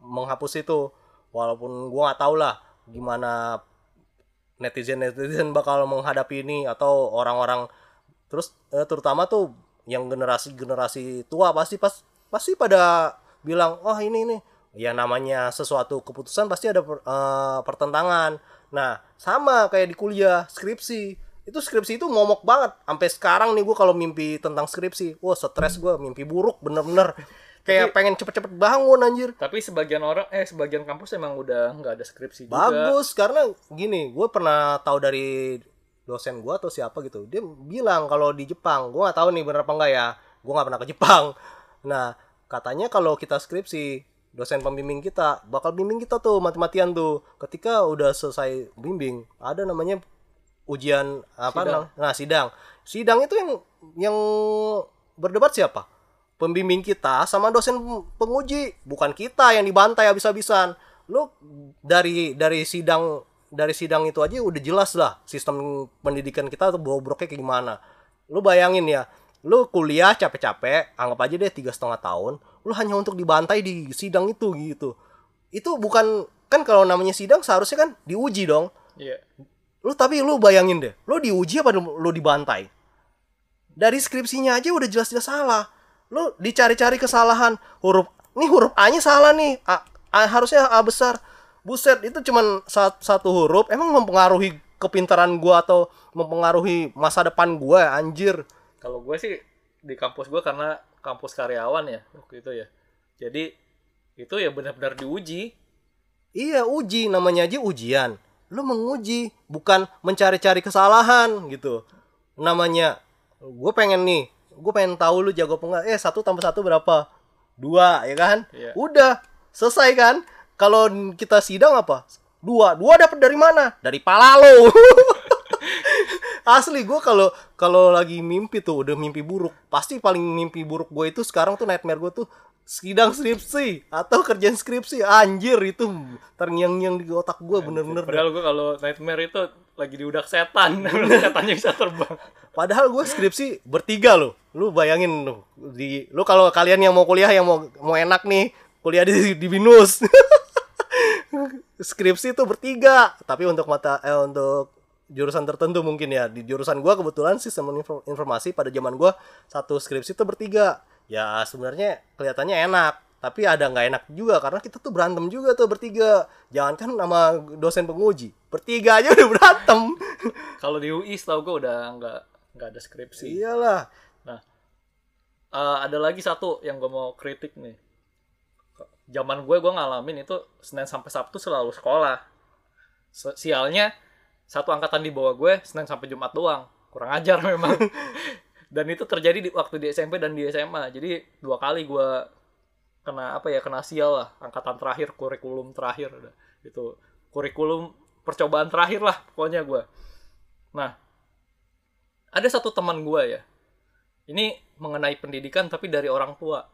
menghapus itu. Walaupun gua nggak tahu lah gimana netizen netizen bakal menghadapi ini atau orang-orang terus eh, terutama tuh yang generasi generasi tua pasti pas pasti pada bilang oh ini nih ya namanya sesuatu keputusan pasti ada per- eh, pertentangan. Nah sama kayak di kuliah skripsi. Itu skripsi itu ngomok banget. Sampai sekarang nih gue kalau mimpi tentang skripsi wah stres gue mimpi buruk bener-bener. Kayak pengen cepet-cepet bangun anjir. Tapi sebagian orang eh sebagian kampus emang udah nggak ada skripsi juga. Bagus karena gini, gue pernah tahu dari dosen gue atau siapa gitu, dia bilang kalau di Jepang, gue nggak tahu nih bener apa enggak ya, gue nggak pernah ke Jepang. Nah katanya kalau kita skripsi, dosen pembimbing kita bakal bimbing kita tuh mati-matian tuh. Ketika udah selesai bimbing, ada namanya ujian apa Sidang. nah sidang. Sidang itu yang yang berdebat siapa? Pembimbing kita sama dosen penguji, bukan kita yang dibantai habis-habisan. Lu dari dari sidang dari sidang itu aja udah jelas lah sistem pendidikan kita tuh bobroknya kayak gimana. Lu bayangin ya, lu kuliah capek-capek, anggap aja deh tiga setengah tahun, lu hanya untuk dibantai di sidang itu gitu. Itu bukan kan kalau namanya sidang seharusnya kan diuji dong. iya Lu tapi lu bayangin deh, lu diuji apa lu dibantai? Dari skripsinya aja udah jelas-jelas salah. Lu dicari-cari kesalahan huruf nih huruf A-nya salah nih. A, A- harusnya A besar. Buset, itu cuman sa- satu huruf emang mempengaruhi kepintaran gua atau mempengaruhi masa depan gua anjir. Kalau gue sih di kampus gue karena kampus karyawan ya waktu itu ya jadi itu ya benar-benar diuji Iya, uji namanya aja ujian. Lu menguji, bukan mencari-cari kesalahan gitu. Namanya gue pengen nih, gue pengen tahu lu jago apa enggak. Eh, satu tambah satu berapa? Dua, ya kan? Iya. Udah, selesai kan? Kalau kita sidang apa? Dua, dua dapat dari mana? Dari pala lo. Asli gue kalau kalau lagi mimpi tuh udah mimpi buruk, pasti paling mimpi buruk gue itu sekarang tuh nightmare gue tuh sidang skripsi atau kerjaan skripsi anjir itu terngiang-ngiang di otak gue bener-bener dah. padahal gue kalau nightmare itu lagi diudak setan setannya bisa terbang Padahal gue skripsi bertiga loh. Lu bayangin lu di lu kalau kalian yang mau kuliah yang mau mau enak nih kuliah di di binus. skripsi itu bertiga, tapi untuk mata eh untuk jurusan tertentu mungkin ya. Di jurusan gua kebetulan sistem info- informasi pada zaman gua satu skripsi itu bertiga. Ya sebenarnya kelihatannya enak, tapi ada nggak enak juga karena kita tuh berantem juga tuh bertiga. Jangankan sama dosen penguji, bertiga aja udah berantem. kalau di UI tau gue udah nggak nggak ada skripsi Iyalah. nah eh, ada lagi satu yang gue mau kritik nih zaman gue gue ngalamin itu senin sampai sabtu selalu sekolah Se- sialnya satu angkatan di bawah gue senin sampai jumat doang. Kurang ajar memang. Dan itu terjadi di waktu di SMP dan di SMA jadi dua kali gue kena apa ya kena sial lah. Angkatan terakhir kurikulum terakhir itu kurikulum percobaan terakhir lah pokoknya gue nah ada satu teman gue ya. Ini mengenai pendidikan tapi dari orang tua.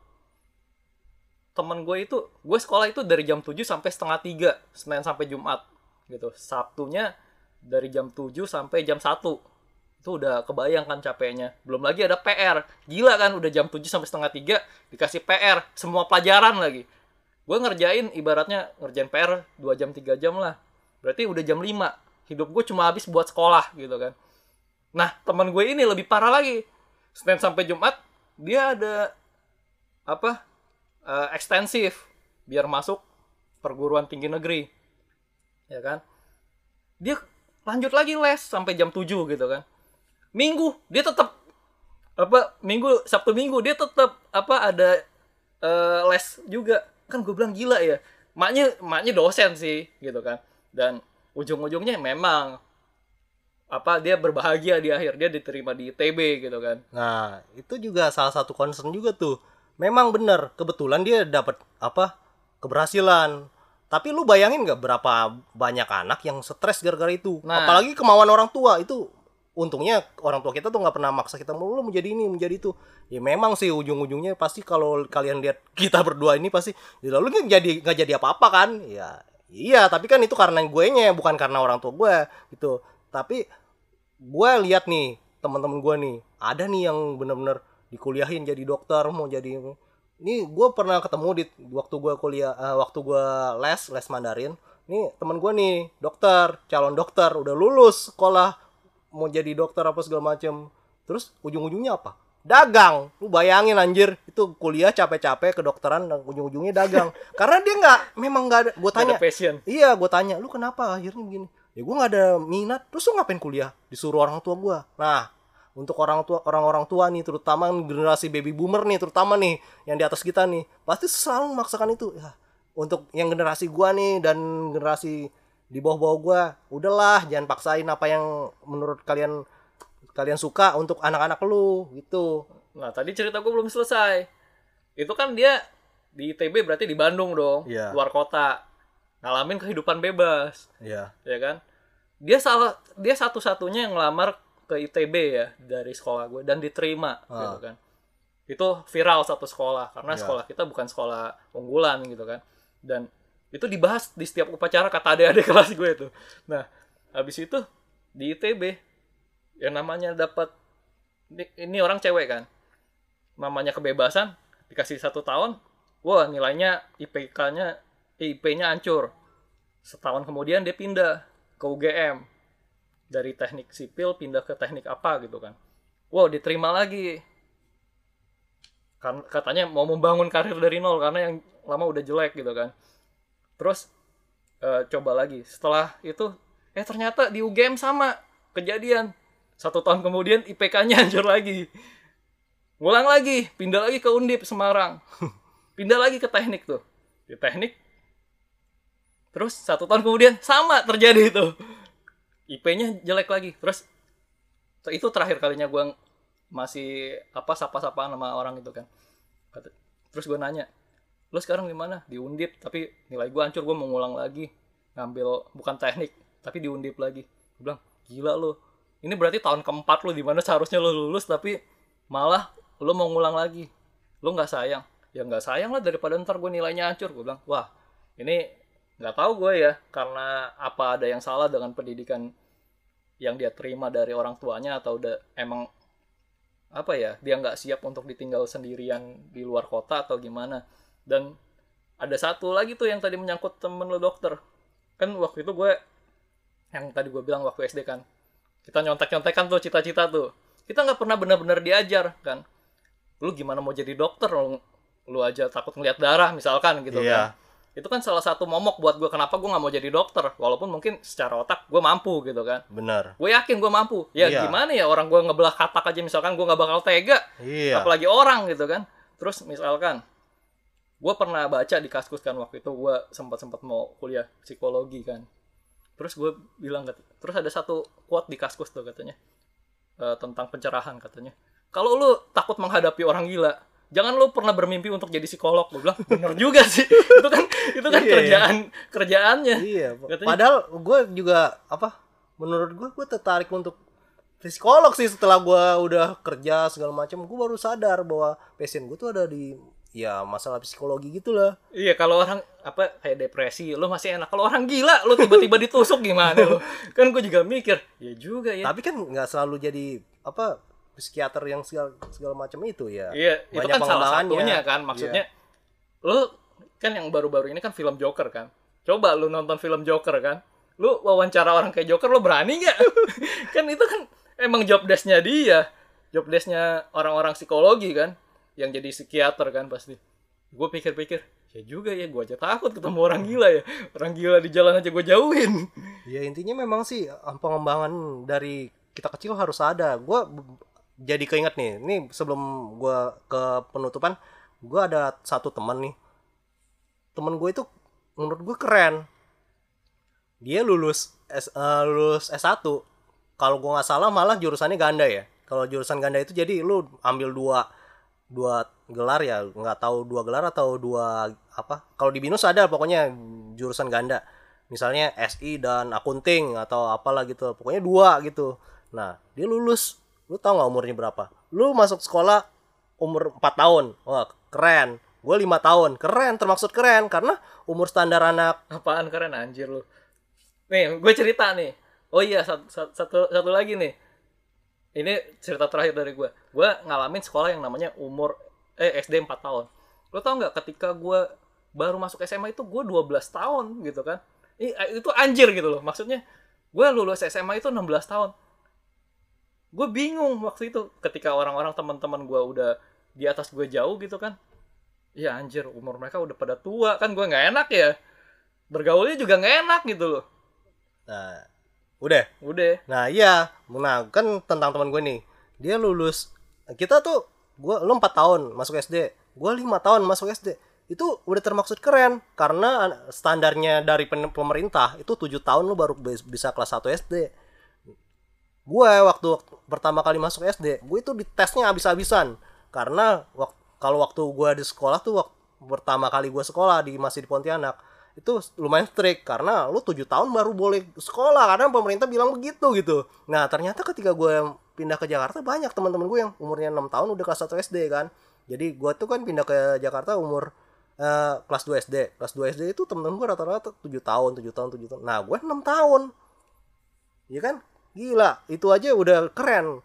Teman gue itu gue sekolah itu dari jam 7 sampai setengah tiga Senin sampai Jumat gitu. Sabtunya dari jam 7 sampai jam 1 itu udah kebayang kan capeknya. Belum lagi ada PR gila kan udah jam 7 sampai setengah tiga dikasih PR semua pelajaran lagi. Gue ngerjain ibaratnya ngerjain PR 2 jam 3 jam lah. Berarti udah jam 5 hidup gue cuma habis buat sekolah gitu kan. Nah teman gue ini lebih parah lagi. Senin sampai Jumat dia ada apa eh, ekstensif. Biar masuk perguruan tinggi negeri. Ya kan? Dia lanjut lagi les sampai jam 7 gitu kan minggu dia tetap apa minggu sabtu minggu dia tetap apa ada eh, les juga kan gue bilang gila ya maknya maknya dosen sih gitu kan dan ujung-ujungnya memang apa dia berbahagia di akhir dia diterima di ITB gitu kan Nah, itu juga salah satu concern juga tuh. Memang bener, kebetulan dia dapat apa? keberhasilan. Tapi lu bayangin nggak berapa banyak anak yang stres gara-gara itu? Nah. Apalagi kemauan orang tua itu. Untungnya orang tua kita tuh nggak pernah maksa kita mau lu menjadi ini, menjadi itu. Ya memang sih ujung-ujungnya pasti kalau kalian lihat kita berdua ini pasti ya lalu nggak jadi nggak jadi apa-apa kan? Ya iya, tapi kan itu karena gue nya bukan karena orang tua gue gitu. Tapi gue lihat nih teman-teman gue nih ada nih yang bener-bener dikuliahin jadi dokter mau jadi ini gue pernah ketemu di waktu gue kuliah eh, waktu gue les les Mandarin nih teman gue nih dokter calon dokter udah lulus sekolah mau jadi dokter apa segala macem terus ujung-ujungnya apa dagang lu bayangin anjir itu kuliah capek-capek kedokteran dan ujung-ujungnya dagang karena dia nggak memang nggak ada gue tanya ada passion Iya, gue tanya, lu kenapa akhirnya begini? Ya gue nggak ada minat. Terus lu ngapain kuliah? Disuruh orang tua gue. Nah, untuk orang tua orang-orang tua nih, terutama generasi baby boomer nih, terutama nih yang di atas kita nih, pasti selalu memaksakan itu. Ya, untuk yang generasi gua nih dan generasi di bawah-bawah gua, udahlah, jangan paksain apa yang menurut kalian kalian suka untuk anak-anak lu gitu. nah tadi cerita gue belum selesai itu kan dia di ITB berarti di Bandung dong Iya. luar kota ngalamin kehidupan bebas Iya. ya kan dia salah dia satu-satunya yang ngelamar ke ITB ya dari sekolah gue dan diterima gitu kan. Itu viral satu sekolah karena Iya. sekolah kita bukan sekolah unggulan gitu kan. Dan itu dibahas di setiap upacara kata adik-adik kelas gue itu. Nah habis itu di ITB yang namanya dapat ini, ini orang cewek kan namanya kebebasan dikasih satu tahun wah nilainya IPK-nya IP-nya hancur. Setahun kemudian dia pindah ke UGM dari teknik sipil pindah ke teknik apa gitu kan. Wow diterima lagi. Kan katanya mau membangun karir dari nol karena yang lama udah jelek gitu kan. Terus eh, coba lagi. Setelah itu eh ternyata di UGM sama kejadian. Satu tahun kemudian IPK-nya hancur lagi. Ngulang lagi. Pindah lagi ke Undip Semarang. Pindah lagi ke teknik tuh. Di teknik. Terus satu tahun kemudian sama terjadi itu IP-nya jelek lagi. Terus itu terakhir kalinya gue masih apa sapa-sapaan sama orang itu kan. Terus gue nanya lu sekarang di mana? Di undip. Tapi nilai gue hancur gue mau ngulang lagi. Ngambil bukan teknik tapi di undip lagi. Gue bilang gila lu. Ini berarti tahun keempat lu di mana seharusnya lu lulus tapi malah lu mau ngulang lagi. Lu nggak sayang. Ya nggak sayang lah daripada ntar gue nilainya hancur. Gue bilang wah ini nggak tahu gue ya karena apa ada yang salah dengan pendidikan yang dia terima dari orang tuanya atau udah emang apa ya dia nggak siap untuk ditinggal sendirian di luar kota atau gimana. Dan ada satu lagi tuh yang tadi menyangkut temen lo dokter. Kan waktu itu gue yang tadi gue bilang waktu SD kan kita nyontek-nyontekan tuh cita-cita tuh. Kita nggak pernah benar-benar diajar kan. Lu gimana mau jadi dokter? Lu, lu aja takut ngeliat darah misalkan gitu Iya. kan itu kan salah satu momok buat gue kenapa gue nggak mau jadi dokter? Walaupun mungkin secara otak gue mampu gitu kan. Bener. gue yakin gue mampu. Ya Iya. gimana ya orang gue ngebelah katak aja misalkan gue nggak bakal tega. Iya. apalagi orang gitu kan. Terus misalkan gue pernah baca di kaskus kan waktu itu gue sempat sempat mau kuliah psikologi kan. Terus gue bilang terus ada satu quote di kaskus tuh katanya eh, tentang pencerahan katanya. Kalau lu takut menghadapi orang gila jangan lu pernah bermimpi untuk jadi psikolog gue bilang bener juga sih itu kan itu kan Iya, iya. kerjaan kerjaannya Iya, Katanya- padahal gue juga apa? Menurut gue, gue tertarik untuk psikolog sih setelah gue udah kerja segala macam. Gue baru sadar bahwa passion gue tuh ada di ya masalah psikologi gitulah. Iya kalau orang apa kayak depresi, lo masih enak. Kalau orang gila, lo tiba-tiba ditusuk gimana lo? Kan gue juga mikir, ya juga ya. Tapi kan nggak selalu jadi apa psikiater yang segala, segala macam itu ya. Iya, itu kan salah satunya kan. Maksudnya, lo kan yang baru-baru ini kan film Joker kan. Coba lo nonton film Joker kan. Lo wawancara orang kayak Joker, lo berani nggak? kan itu kan emang job desk-nya dia. Job desk-nya orang-orang psikologi kan. Yang jadi psikiater kan pasti. Gue pikir-pikir, ya juga ya, gue aja takut ketemu orang gila ya. Orang gila di jalan aja gue jauhin. Ya intinya memang sih eh, pengembangan dari kita kecil harus ada. Gue jadi keinget nih, ini sebelum gue ke penutupan, gue ada satu teman nih. Temen gue itu menurut gue keren. Dia lulus S, eh, lulus S1 kalau gua nggak salah malah jurusannya ganda ya. Kalau jurusan ganda itu jadi lu ambil dua dua gelar ya nggak tahu dua gelar atau dua apa. Kalau di binus ada pokoknya jurusan ganda. Misalnya SI dan akunting atau apalah gitu pokoknya dua gitu. Nah dia lulus lu tahu nggak umurnya berapa lu masuk sekolah umur 4 tahun wah keren gue lima tahun keren termaksud keren karena umur standar anak Apaan keren anjir lu. Nih, gue cerita nih. Oh iya, satu, satu, satu lagi nih. Ini cerita terakhir dari gue. Gue ngalamin sekolah yang namanya umur eh SD 4 tahun. Lo tau nggak ketika gue baru masuk SMA itu gue 12 tahun gitu kan. Itu anjir gitu loh. Maksudnya gue lulus SMA itu 16 tahun. Gue bingung waktu itu ketika orang-orang teman-teman gue udah di atas gue jauh gitu kan. Ya anjir, umur mereka udah pada tua kan gue nggak enak ya. Bergaulnya juga nggak enak gitu loh. Nah udah. Udah. Nah iya, nah kan tentang teman gue nih, dia lulus, kita tuh, gue lo 4 tahun masuk SD, gue lima tahun masuk SD, itu udah termaksud keren karena an- standarnya dari pemerintah itu tujuh tahun lo baru bis- bisa kelas 1 SD. Gue waktu pertama kali masuk SD, gue itu ditesnya habis-habisan karena wak- kalau waktu gue di sekolah tuh waktu pertama kali gue sekolah di masih di Pontianak itu lumayan strict karena lu tujuh tahun baru boleh sekolah karena pemerintah bilang begitu gitu. Nah ternyata ketika gue pindah ke Jakarta banyak teman-teman gue yang umurnya enam tahun udah kelas 1 SD kan. Jadi gue tuh kan pindah ke Jakarta umur eh, kelas 2 SD. Kelas 2 SD itu temen-temen gue rata-rata 7 tahun, 7 tahun, 7 tahun. Nah gue 6 tahun. Iya kan? Gila, itu aja udah keren.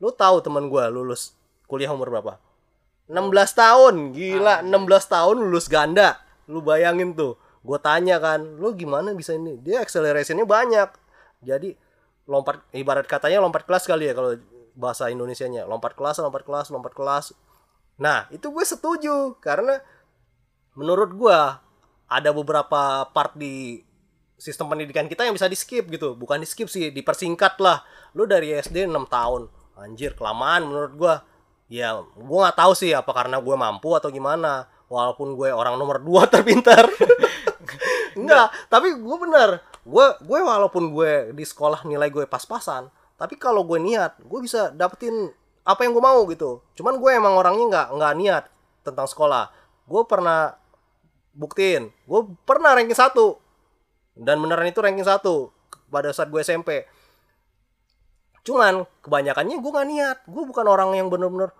Lu tahu teman gue lulus kuliah umur berapa? 16 tahun, gila, 16 tahun lulus ganda. Lu bayangin tuh, gue tanya kan, lu gimana bisa ini? Dia accelerationnya banyak. Jadi lompat, ibarat katanya lompat kelas kali ya kalau bahasa Indonesianya, lompat kelas, lompat kelas, lompat kelas. Nah, itu gue setuju karena menurut gue ada beberapa part di sistem pendidikan kita yang bisa di skip gitu. Bukan di skip sih dipersingkat lah. Lu dari SD 6 tahun. Anjir kelamaan menurut gua. Ya gua nggak tahu sih apa karena gue mampu atau gimana. Walaupun gue orang nomor 2 terpintar. Enggak tapi gue bener gue gue walaupun gue di sekolah nilai gue pas-pasan tapi kalau gue niat gue bisa dapetin apa yang gue mau gitu. Cuman gue emang orangnya nggak nggak niat tentang sekolah. Gue pernah buktiin gue pernah ranking satu dan beneran itu ranking satu pada saat gue SMP cuman kebanyakannya gue nggak niat. Gue bukan orang yang bener-bener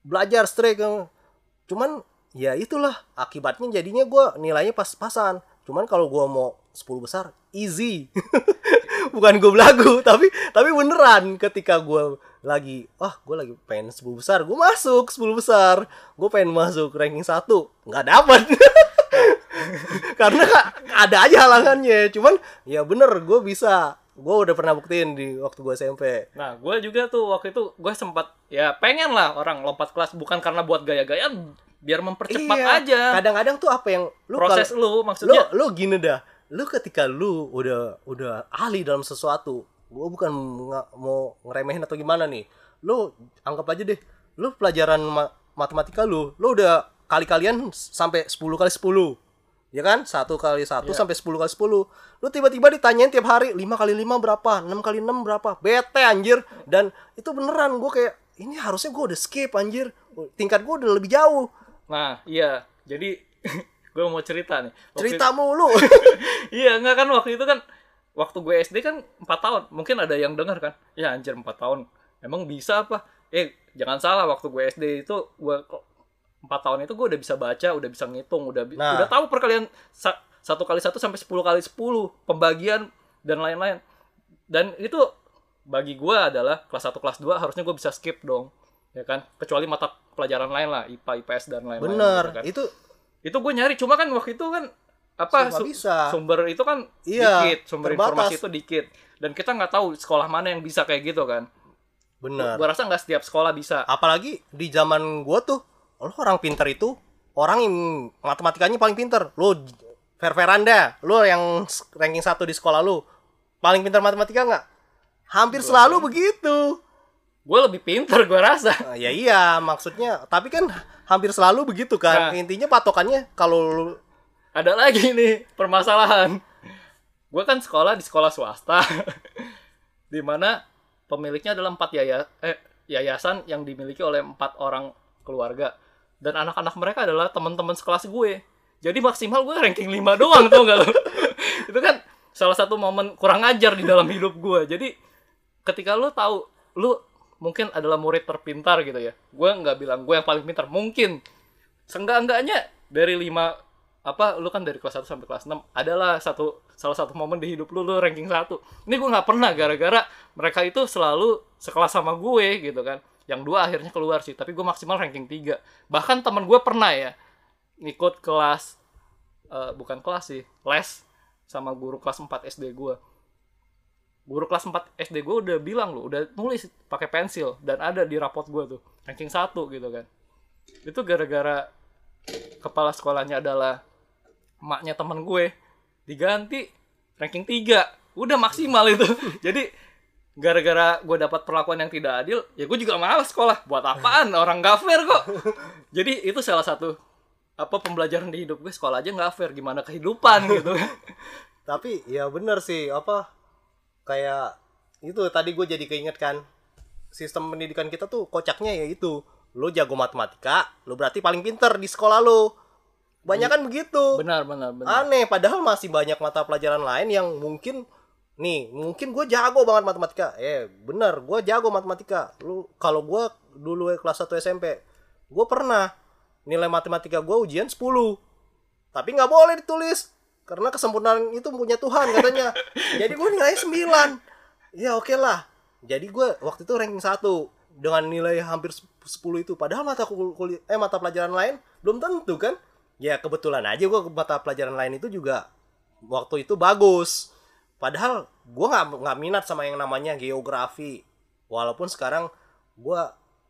belajar yang cuman ya itulah akibatnya jadinya gue nilainya pas-pasan. Cuman kalau gue mau 10 besar easy. Bukan gue belagu tapi tapi beneran ketika gue lagi wah gue lagi pengen 10 besar. Gue masuk 10 besar. Gue pengen masuk ranking satu. Nggak dapat karena ada aja halangannya. Cuman ya bener gue bisa. Gue udah pernah buktiin di waktu gue SMP nah gue juga tuh waktu itu gue sempat ya pengen lah orang lompat kelas. Bukan karena buat gaya-gayaan biar mempercepat Iya, aja. Kadang-kadang tuh apa yang lu proses kalau- lu lu maksudnya. lu gini dah. Lu ketika lu udah udah ahli dalam sesuatu gue bukan nga- mau ngeremehin atau gimana nih. Lu anggap aja deh lu pelajaran ma- matematika lu lu udah kali-kalian sampai 10 kali 10 ya kan? Satu kali satu Iya. sampai 10 kali 10 lu tiba-tiba ditanyain tiap hari 5 kali 5 berapa 6 kali 6 berapa. Bete anjir. Dan itu beneran gue kayak ini harusnya gue udah skip anjir. Tingkat gue udah lebih jauh. Nah iya. Jadi gue mau cerita nih. Waktu cerita mulu. Iya enggak kan waktu itu kan waktu gue SD kan 4 tahun. Mungkin ada yang dengar kan? Ya anjir 4 tahun. Emang bisa apa? Eh jangan salah waktu gue SD itu gue empat tahun itu gue udah bisa baca udah bisa ngitung udah Nah. udah tahu perkalian sa- satu kali satu sampai 10 kali 10 pembagian dan lain-lain dan itu bagi gue adalah kelas 1 kelas 2 harusnya gue bisa skip dong ya kan kecuali mata pelajaran lain lah IPA IPS dan lain-lain bener gitu kan. itu itu gue nyari cuma kan waktu itu kan apa su- bisa. sumber itu kan Iya, dikit sumber terbatas. informasi itu dikit dan kita nggak tahu sekolah mana yang bisa kayak gitu kan bener gue rasa nggak setiap sekolah bisa apalagi di zaman gua tuh lo orang pinter itu orang yang matematikanya paling pinter. Lo fair fairan dah lo yang ranking satu di sekolah lo paling pinter matematika nggak? Hampir selalu begitu. Gue lebih pinter gue rasa. Ah, ya iya maksudnya tapi kan hampir selalu begitu kan. Nah. intinya patokannya kalau lu ada lagi nih permasalahan. Gue kan sekolah di sekolah swasta di mana pemiliknya adalah empat yaya eh, yayasan yang dimiliki oleh empat orang keluarga dan anak-anak mereka adalah teman-teman sekelas gue. Jadi maksimal gue ranking 5 doang tau gak lo itu kan salah satu momen kurang ajar di dalam hidup gue. Jadi ketika lu tahu lu mungkin adalah murid terpintar gitu ya. Gue nggak bilang gue yang paling pintar mungkin. Seenggak-enggaknya dari lima apa lu kan dari kelas 1 sampai kelas 6 adalah satu salah satu momen di hidup lu lu ranking satu. Ini gue nggak pernah gara-gara mereka itu selalu sekelas sama gue gitu kan yang dua akhirnya keluar sih tapi gue maksimal ranking 3 bahkan teman gue pernah ya ngikut kelas eh, bukan kelas sih les sama guru kelas 4 SD gue guru kelas 4 SD gue udah bilang loh udah nulis pakai pensil dan ada di rapot gue tuh ranking satu gitu kan. Itu gara-gara kepala sekolahnya adalah maknya teman gue diganti ranking 3 udah maksimal itu. Jadi gara-gara gue dapat perlakuan yang tidak adil ya gue juga malas sekolah. Buat apaan? Orang gak fair kok. Jadi itu salah satu apa pembelajaran di hidup gue sekolah aja nggak fair. Gimana kehidupan gitu. Tapi ya bener sih apa kayak itu tadi gue jadi keinget kan sistem pendidikan kita tuh kocaknya ya itu. Lo jago matematika lo berarti paling pinter di sekolah lo banyak kan begitu. Benar benar benar. Aneh padahal masih banyak mata pelajaran lain yang mungkin nih mungkin gue jago banget matematika. Eh bener gue jago matematika. Lu kalau gue dulu kelas 1 SMP gue pernah nilai matematika gue ujian 10 tapi nggak boleh ditulis karena kesempurnaan itu punya Tuhan katanya. Jadi gue nilai 9 ya oke lah. Jadi gue waktu itu ranking 1 dengan nilai hampir 10 itu. Padahal mata kul- kuliah eh mata pelajaran lain belum tentu kan? Ya kebetulan aja gue mata pelajaran lain itu juga waktu itu bagus padahal gue nggak nggak minat sama yang namanya geografi walaupun sekarang gue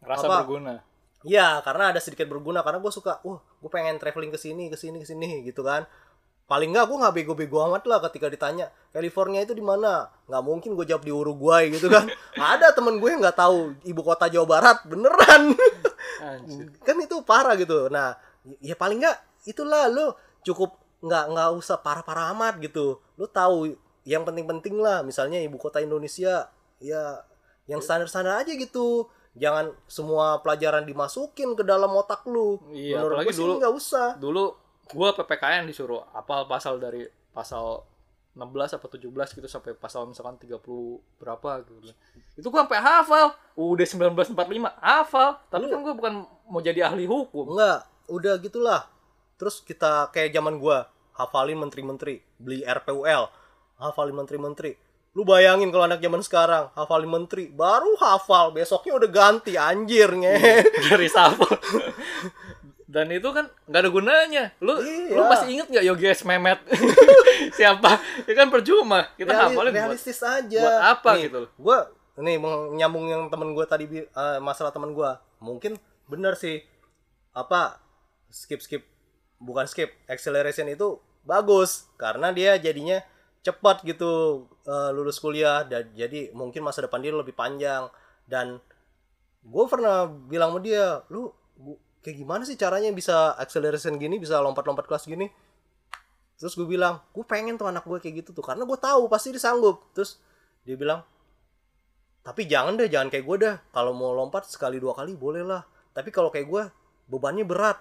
rasa apa? berguna Ya, karena ada sedikit berguna karena gue suka, wah, gue pengen traveling ke sini, ke sini, ke sini gitu kan. Paling nggak gue nggak bego-bego amat lah ketika ditanya California itu di mana. Nggak mungkin gue jawab di Uruguay gitu kan. ada temen gue yang nggak tahu ibu kota Jawa Barat beneran. Anjir. kan itu parah gitu. Nah, ya paling nggak itulah lo cukup nggak nggak usah parah-parah amat gitu. Lo tahu yang penting-penting lah. Misalnya ibu kota Indonesia, ya yang standar-standar aja gitu. Jangan semua pelajaran dimasukin ke dalam otak lu. Iya, Menurut apalagi gue dulu- nggak usah. dulu gua PPKN disuruh apal pasal dari pasal 16 apa 17 gitu sampai pasal misalkan 30 berapa gitu. Itu gua sampai hafal. Udah 1945 hafal, tapi kan gua bukan mau jadi ahli hukum. Enggak, udah gitulah. Terus kita kayak zaman gua hafalin menteri-menteri, beli RPUL, hafalin menteri-menteri. Lu bayangin kalau anak zaman sekarang hafalin menteri, baru hafal, besoknya udah ganti anjir nge. dari shuffle. Dan itu kan nggak ada gunanya. Lu Iya. lu masih inget nggak Yogi S Mehmet? Siapa? Ya kan percuma. Kita Reali- hafalin buat realistis aja. buat apa Nih, gitu. Gua nih menyambung yang temen gua tadi eh, masalah temen gua. Mungkin bener sih apa skip skip bukan skip acceleration itu bagus karena dia jadinya cepat gitu eh, lulus kuliah dan jadi mungkin masa depan dia lebih panjang. Dan gue pernah bilang sama dia lu gu- kayak gimana sih caranya bisa acceleration gini bisa lompat-lompat kelas gini? Terus gue bilang gue pengen tuh anak gue kayak gitu tuh karena gue tahu pasti dia sanggup. Terus dia bilang tapi jangan deh jangan kayak gue dah kalau mau lompat sekali dua kali boleh lah. Tapi kalau kayak gue bebannya berat.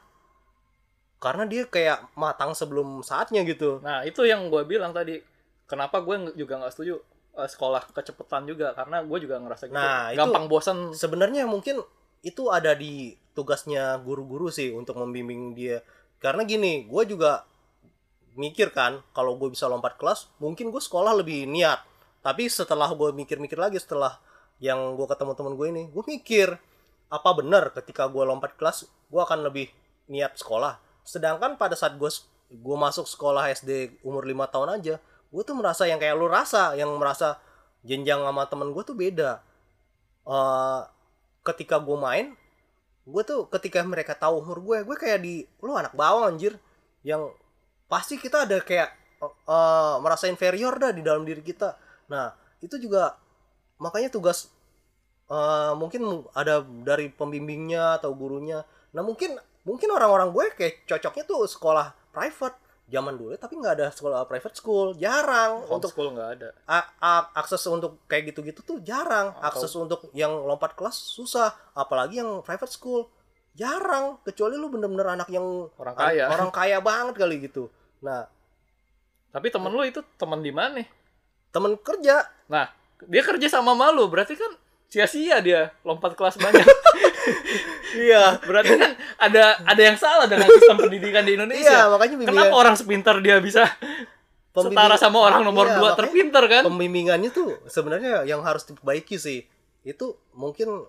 Karena dia kayak matang sebelum saatnya gitu. Nah, itu yang gue bilang tadi. Kenapa gue juga nggak setuju eh, sekolah kecepatan juga karena gue juga ngerasa gitu. Nah, itu- Gampang bosan. sebenarnya mungkin itu ada di tugasnya guru-guru sih untuk membimbing dia karena gini gue juga mikir kan kalau gue bisa lompat kelas mungkin gue sekolah lebih niat tapi setelah gue mikir-mikir lagi setelah yang gue ketemu temen gue ini gue mikir apa benar ketika gue lompat kelas gue akan lebih niat sekolah sedangkan pada saat gue gue masuk sekolah SD umur lima tahun aja gue tuh merasa yang kayak lu rasa yang merasa jenjang sama temen gue tuh beda. Eh ketika gue main gue tuh ketika mereka tahu umur gue gue kayak di lu anak bawang anjir. Yang pasti kita ada kayak eh, merasa inferior dah di dalam diri kita. Nah itu juga makanya tugas eh, mungkin ada dari pembimbingnya atau gurunya. Nah mungkin mungkin orang-orang gue kayak cocoknya tuh sekolah private zaman dulu tapi nggak ada sekolah private school jarang untuk Homeschool nggak ada. a- a- akses untuk kayak gitu-gitu tuh jarang akses untuk yang lompat kelas susah apalagi yang private school jarang kecuali lu bener-bener anak yang Orang kaya. orang kaya banget kali gitu nah Tapi temen lu itu temen di mana? temen kerja Nah, dia kerja sama malu, berarti kan sia-sia dia lompat kelas banyak. iya. Berarti kan ada ada yang salah dengan sistem pendidikan di Indonesia. iya makanya bimbingan. Kenapa orang sepintar dia bisa Pembimbing- setara sama orang nomor Iya, dua? makanya terpintar kan? pembimbingannya tuh sebenarnya yang harus diperbaiki sih. Itu mungkin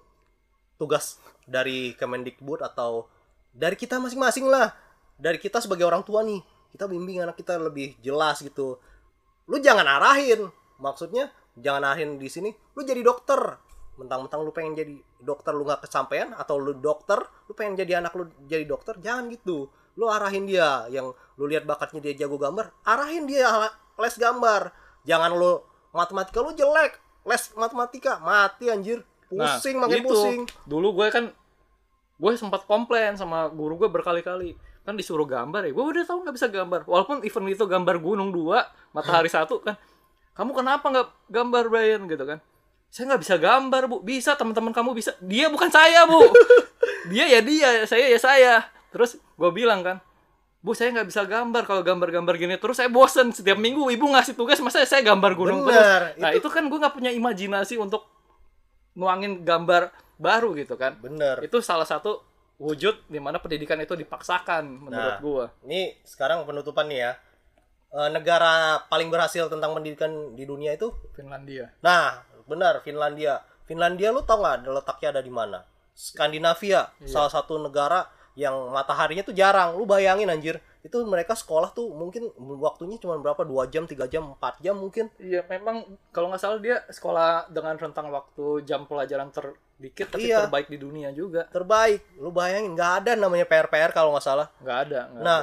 tugas dari Kemendikbud atau dari kita masing-masing lah. Dari kita sebagai orang tua nih kita bimbing anak kita lebih jelas gitu. Lu jangan arahin. Maksudnya jangan arahin di sini lu jadi dokter mentang-mentang lu pengen jadi dokter lu nggak kesampaian atau lu dokter lu pengen jadi anak lu jadi dokter jangan gitu. Lu arahin dia yang lu lihat bakatnya dia jago gambar arahin dia les gambar. Jangan lu matematika lu jelek les matematika. Mati anjir. Pusing makin Nah, itu. pusing. Dulu gue kan gue sempat komplain sama guru gue berkali-kali. Kan disuruh gambar ya gue udah tahu nggak bisa gambar. Walaupun event itu gambar gunung dua matahari satu kan kamu kenapa nggak gambar Brian? Gitu kan saya nggak bisa gambar bu. Bisa teman-teman kamu bisa. Dia bukan saya bu. Dia ya dia saya ya saya. Terus gue bilang kan bu saya nggak bisa gambar. Kalau gambar-gambar gini terus saya bosen. Setiap minggu ibu ngasih tugas masa saya gambar gunung Bener, terus? Nah itu kan gue nggak punya imajinasi untuk nuangin gambar baru gitu kan. Bener. Itu salah satu wujud di mana pendidikan itu dipaksakan menurut Nah. gua. Ini sekarang penutupan nih ya. Eh, negara paling berhasil tentang pendidikan di dunia itu, Finlandia. Nah benar Finlandia. Finlandia lu tau nggak letaknya ada di mana? Skandinavia, salah satu negara yang mataharinya tuh jarang. Lu bayangin anjir, itu mereka sekolah tuh mungkin waktunya cuma berapa? dua jam, tiga jam, 4 jam mungkin. iya memang kalau nggak salah dia sekolah dengan rentang waktu jam pelajaran terdikit tapi Iya. terbaik di dunia juga Terbaik. Lu bayangin nggak ada namanya PR-PR kalau nggak salah. nggak ada nggak Nah,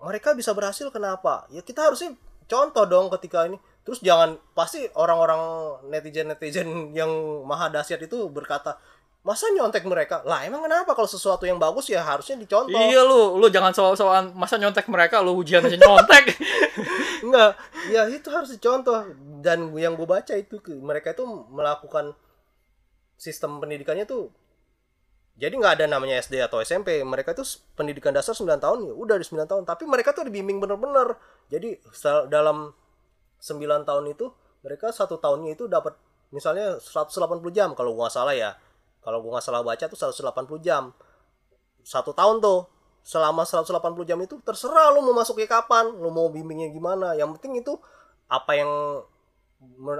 mereka bisa berhasil kenapa? Ya kita harusnya contoh dong ketika ini. Terus jangan pasti orang-orang netizen-netizen yang maha dahsyat itu berkata, "Masa nyontek mereka?" Lah, emang kenapa kalau sesuatu yang bagus ya harusnya dicontoh. Iya lu, lu jangan soal-soal masa nyontek mereka, lu ujian aja nyontek. Enggak, ya itu harus dicontoh. Dan yang gue baca itu mereka itu melakukan sistem pendidikannya tuh jadi nggak ada namanya SD atau SMP. Mereka itu pendidikan dasar 9 tahun ya udah di 9 tahun. Tapi mereka tuh dibimbing bener-bener. Jadi dalam 9 tahun itu mereka satu tahunnya itu dapat misalnya 180 jam kalau gua nggak salah ya. Kalau gua nggak salah baca tuh 180 jam. Satu tahun tuh selama 180 jam itu terserah lu mau masuknya kapan, lu mau bimbingnya gimana. Yang penting itu apa yang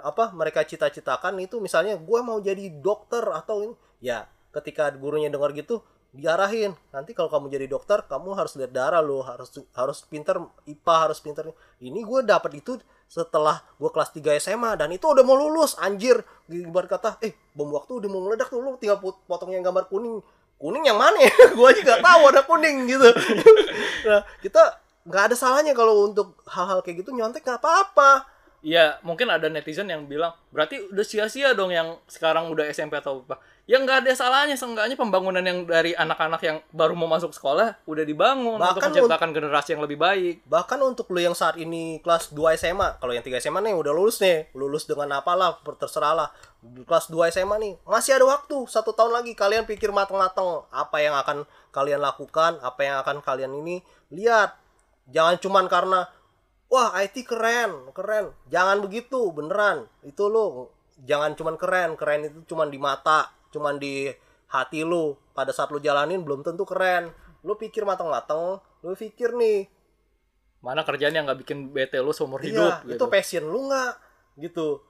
apa mereka cita-citakan itu misalnya gue mau jadi dokter atau ini ya ketika gurunya dengar gitu diarahin nanti kalau kamu jadi dokter kamu harus lihat darah lo harus harus pinter IPA harus pinter ini gue dapat itu setelah gue kelas 3 SMA dan itu udah mau lulus anjir. Ibarat kata eh bom waktu udah mau meledak tuh lu tinggal pot- potong yang gambar kuning. Kuning yang mana ya? Gue aja nggak tahu ada kuning gitu. Nah kita nggak ada salahnya kalau untuk hal-hal kayak gitu nyontek nggak apa-apa Iya, mungkin ada netizen yang bilang, berarti udah sia-sia dong yang sekarang udah SMP atau apa. Ya nggak ada salahnya, seenggaknya pembangunan yang dari anak-anak yang baru mau masuk sekolah udah dibangun untuk Bahkan menciptakan generasi yang lebih baik. bahkan untuk lu yang saat ini kelas 2 SMA kalau yang 3 SMA nih udah lulus nih lulus dengan apalah terserah lah kelas 2 SMA nih masih ada waktu satu tahun lagi kalian pikir matang-matang apa yang akan kalian lakukan apa yang akan kalian ini lihat jangan cuman karena wah IT keren keren jangan begitu beneran itu lu jangan cuman keren keren itu cuman di mata cuman di hati lu pada saat lu jalanin belum tentu keren lu pikir matang-matang lu pikir nih Mana kerjaan yang nggak bikin bete lu seumur Iya, hidup itu gitu. passion lu nggak gitu.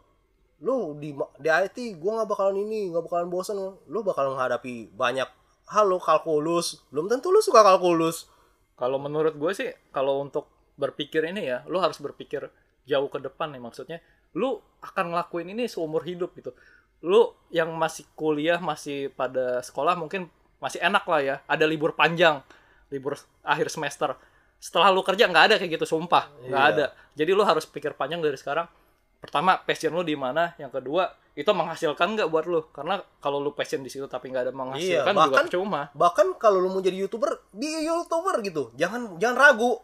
Lu di di IT gua nggak bakalan ini, nggak bakalan bosan. Lu bakalan menghadapi banyak hal lu kalkulus. Belum tentu lu suka kalkulus. Kalau menurut gue sih, kalau untuk berpikir ini ya, lu harus berpikir jauh ke depan nih maksudnya. Lu akan ngelakuin ini seumur hidup gitu. Lu yang masih kuliah, masih pada sekolah mungkin masih enak lah ya. Ada libur panjang, libur akhir semester. Setelah lu kerja nggak ada kayak gitu, sumpah nggak Iya. ada. Jadi lu harus pikir panjang dari sekarang. Pertama, passion lu di mana? Yang kedua, itu menghasilkan nggak buat lu? Karena kalau lu passion di situ tapi nggak ada menghasilkan juga bahkan- percuma. Bahkan kalau lu mau jadi YouTuber, di YouTuber gitu. Jangan jangan ragu.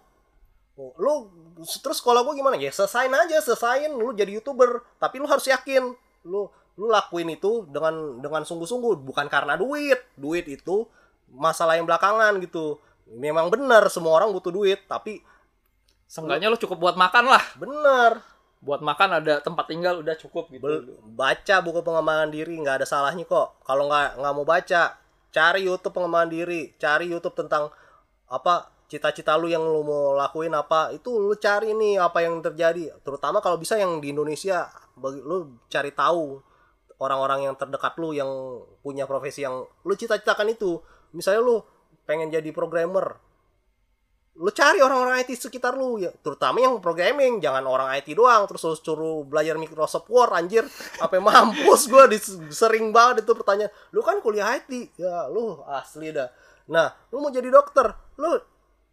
Oh, lu terus sekolah gue gimana? Ya selesain aja selesain lu jadi youtuber tapi lu harus yakin. Lu lu lakuin itu dengan dengan sungguh-sungguh bukan karena duit. Duit itu masalah yang belakangan gitu. Memang benar semua orang butuh duit tapi Seenggaknya lu cukup buat makan lah. benar. Buat makan ada tempat tinggal udah cukup gitu. Bel- baca buku pengembangan diri nggak ada salahnya kok. Kalau nggak nggak mau baca cari YouTube pengembangan diri cari YouTube tentang apa cita-cita lu yang lu mau lakuin apa itu lu cari nih apa yang terjadi. Terutama kalau bisa yang di Indonesia bagi lu cari tahu orang-orang yang terdekat lu yang punya profesi yang lu cita-citakan itu. Misalnya lu pengen jadi programmer lu cari orang-orang IT sekitar lu ya. Terutama yang programming jangan orang IT doang terus lu suruh belajar Microsoft Word anjir. Apa mampus gua sering banget itu pertanyaan. Lu kan kuliah IT ya lu asli dah. Nah lu mau jadi dokter lu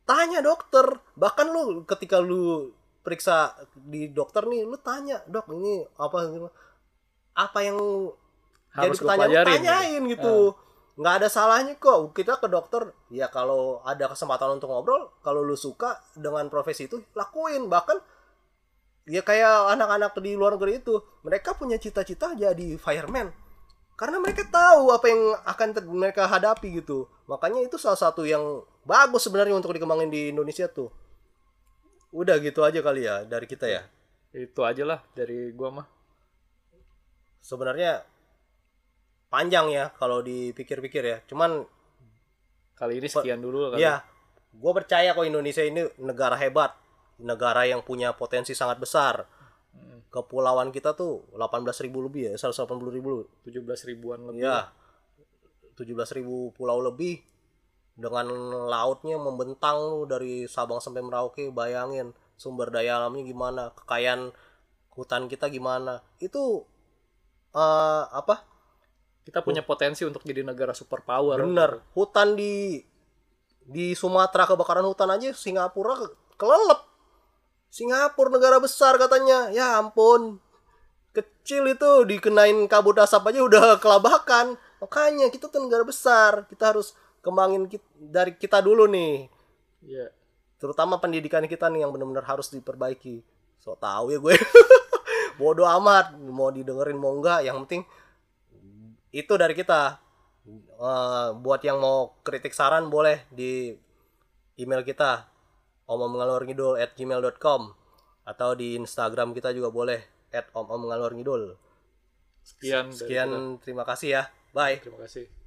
tanya dokter. Bahkan lu ketika lu periksa di dokter nih lu tanya dok ini apa? Apa yang jadi Harus gua pertanyaan? Pelajarin, tanyain gitu. Nggak ada salahnya kok. Kita ke dokter ya kalau ada kesempatan untuk ngobrol kalau lu suka dengan profesi itu lakuin. Bahkan ya kayak anak-anak di luar negeri itu mereka punya cita-cita jadi fireman. Karena mereka tahu apa yang akan mereka hadapi gitu. Makanya itu salah satu yang bagus sebenarnya untuk dikembangin di Indonesia tuh udah gitu aja kali ya dari kita ya Itu aja lah dari gua mah. sebenarnya panjang ya kalau dipikir-pikir ya cuman Kali ini sekian dulu kali. Ya, gue percaya kok Indonesia ini negara hebat, negara yang punya potensi sangat besar. Kepulauan kita tuh 18.000 lebih ya, 180 ribu. 17 ribuan lebih. Ya, 17.000 pulau lebih dengan lautnya membentang lu dari Sabang sampai Merauke. Bayangin sumber daya alamnya gimana, kekayaan hutan kita gimana. Itu eh apa? Kita punya potensi untuk jadi negara superpower. Bener, hutan di di Sumatera kebakaran hutan aja Singapura ke- kelelep. Singapura negara besar katanya. Ya ampun. Kecil itu dikenain kabut asap aja udah kelabakan. Makanya kita tuh negara besar. Kita harus kembangin kit- dari kita dulu nih. Iya. Terutama pendidikan kita nih yang benar-benar harus diperbaiki. So tahu ya gue. Bodoh amat mau didengerin mau enggak, yang penting itu dari kita. Eh, buat yang mau kritik saran boleh di email kita omomngalorngidul at gmail.com atau di Instagram kita juga boleh at Sekian. sekian kita. terima kasih ya bye Terima kasih.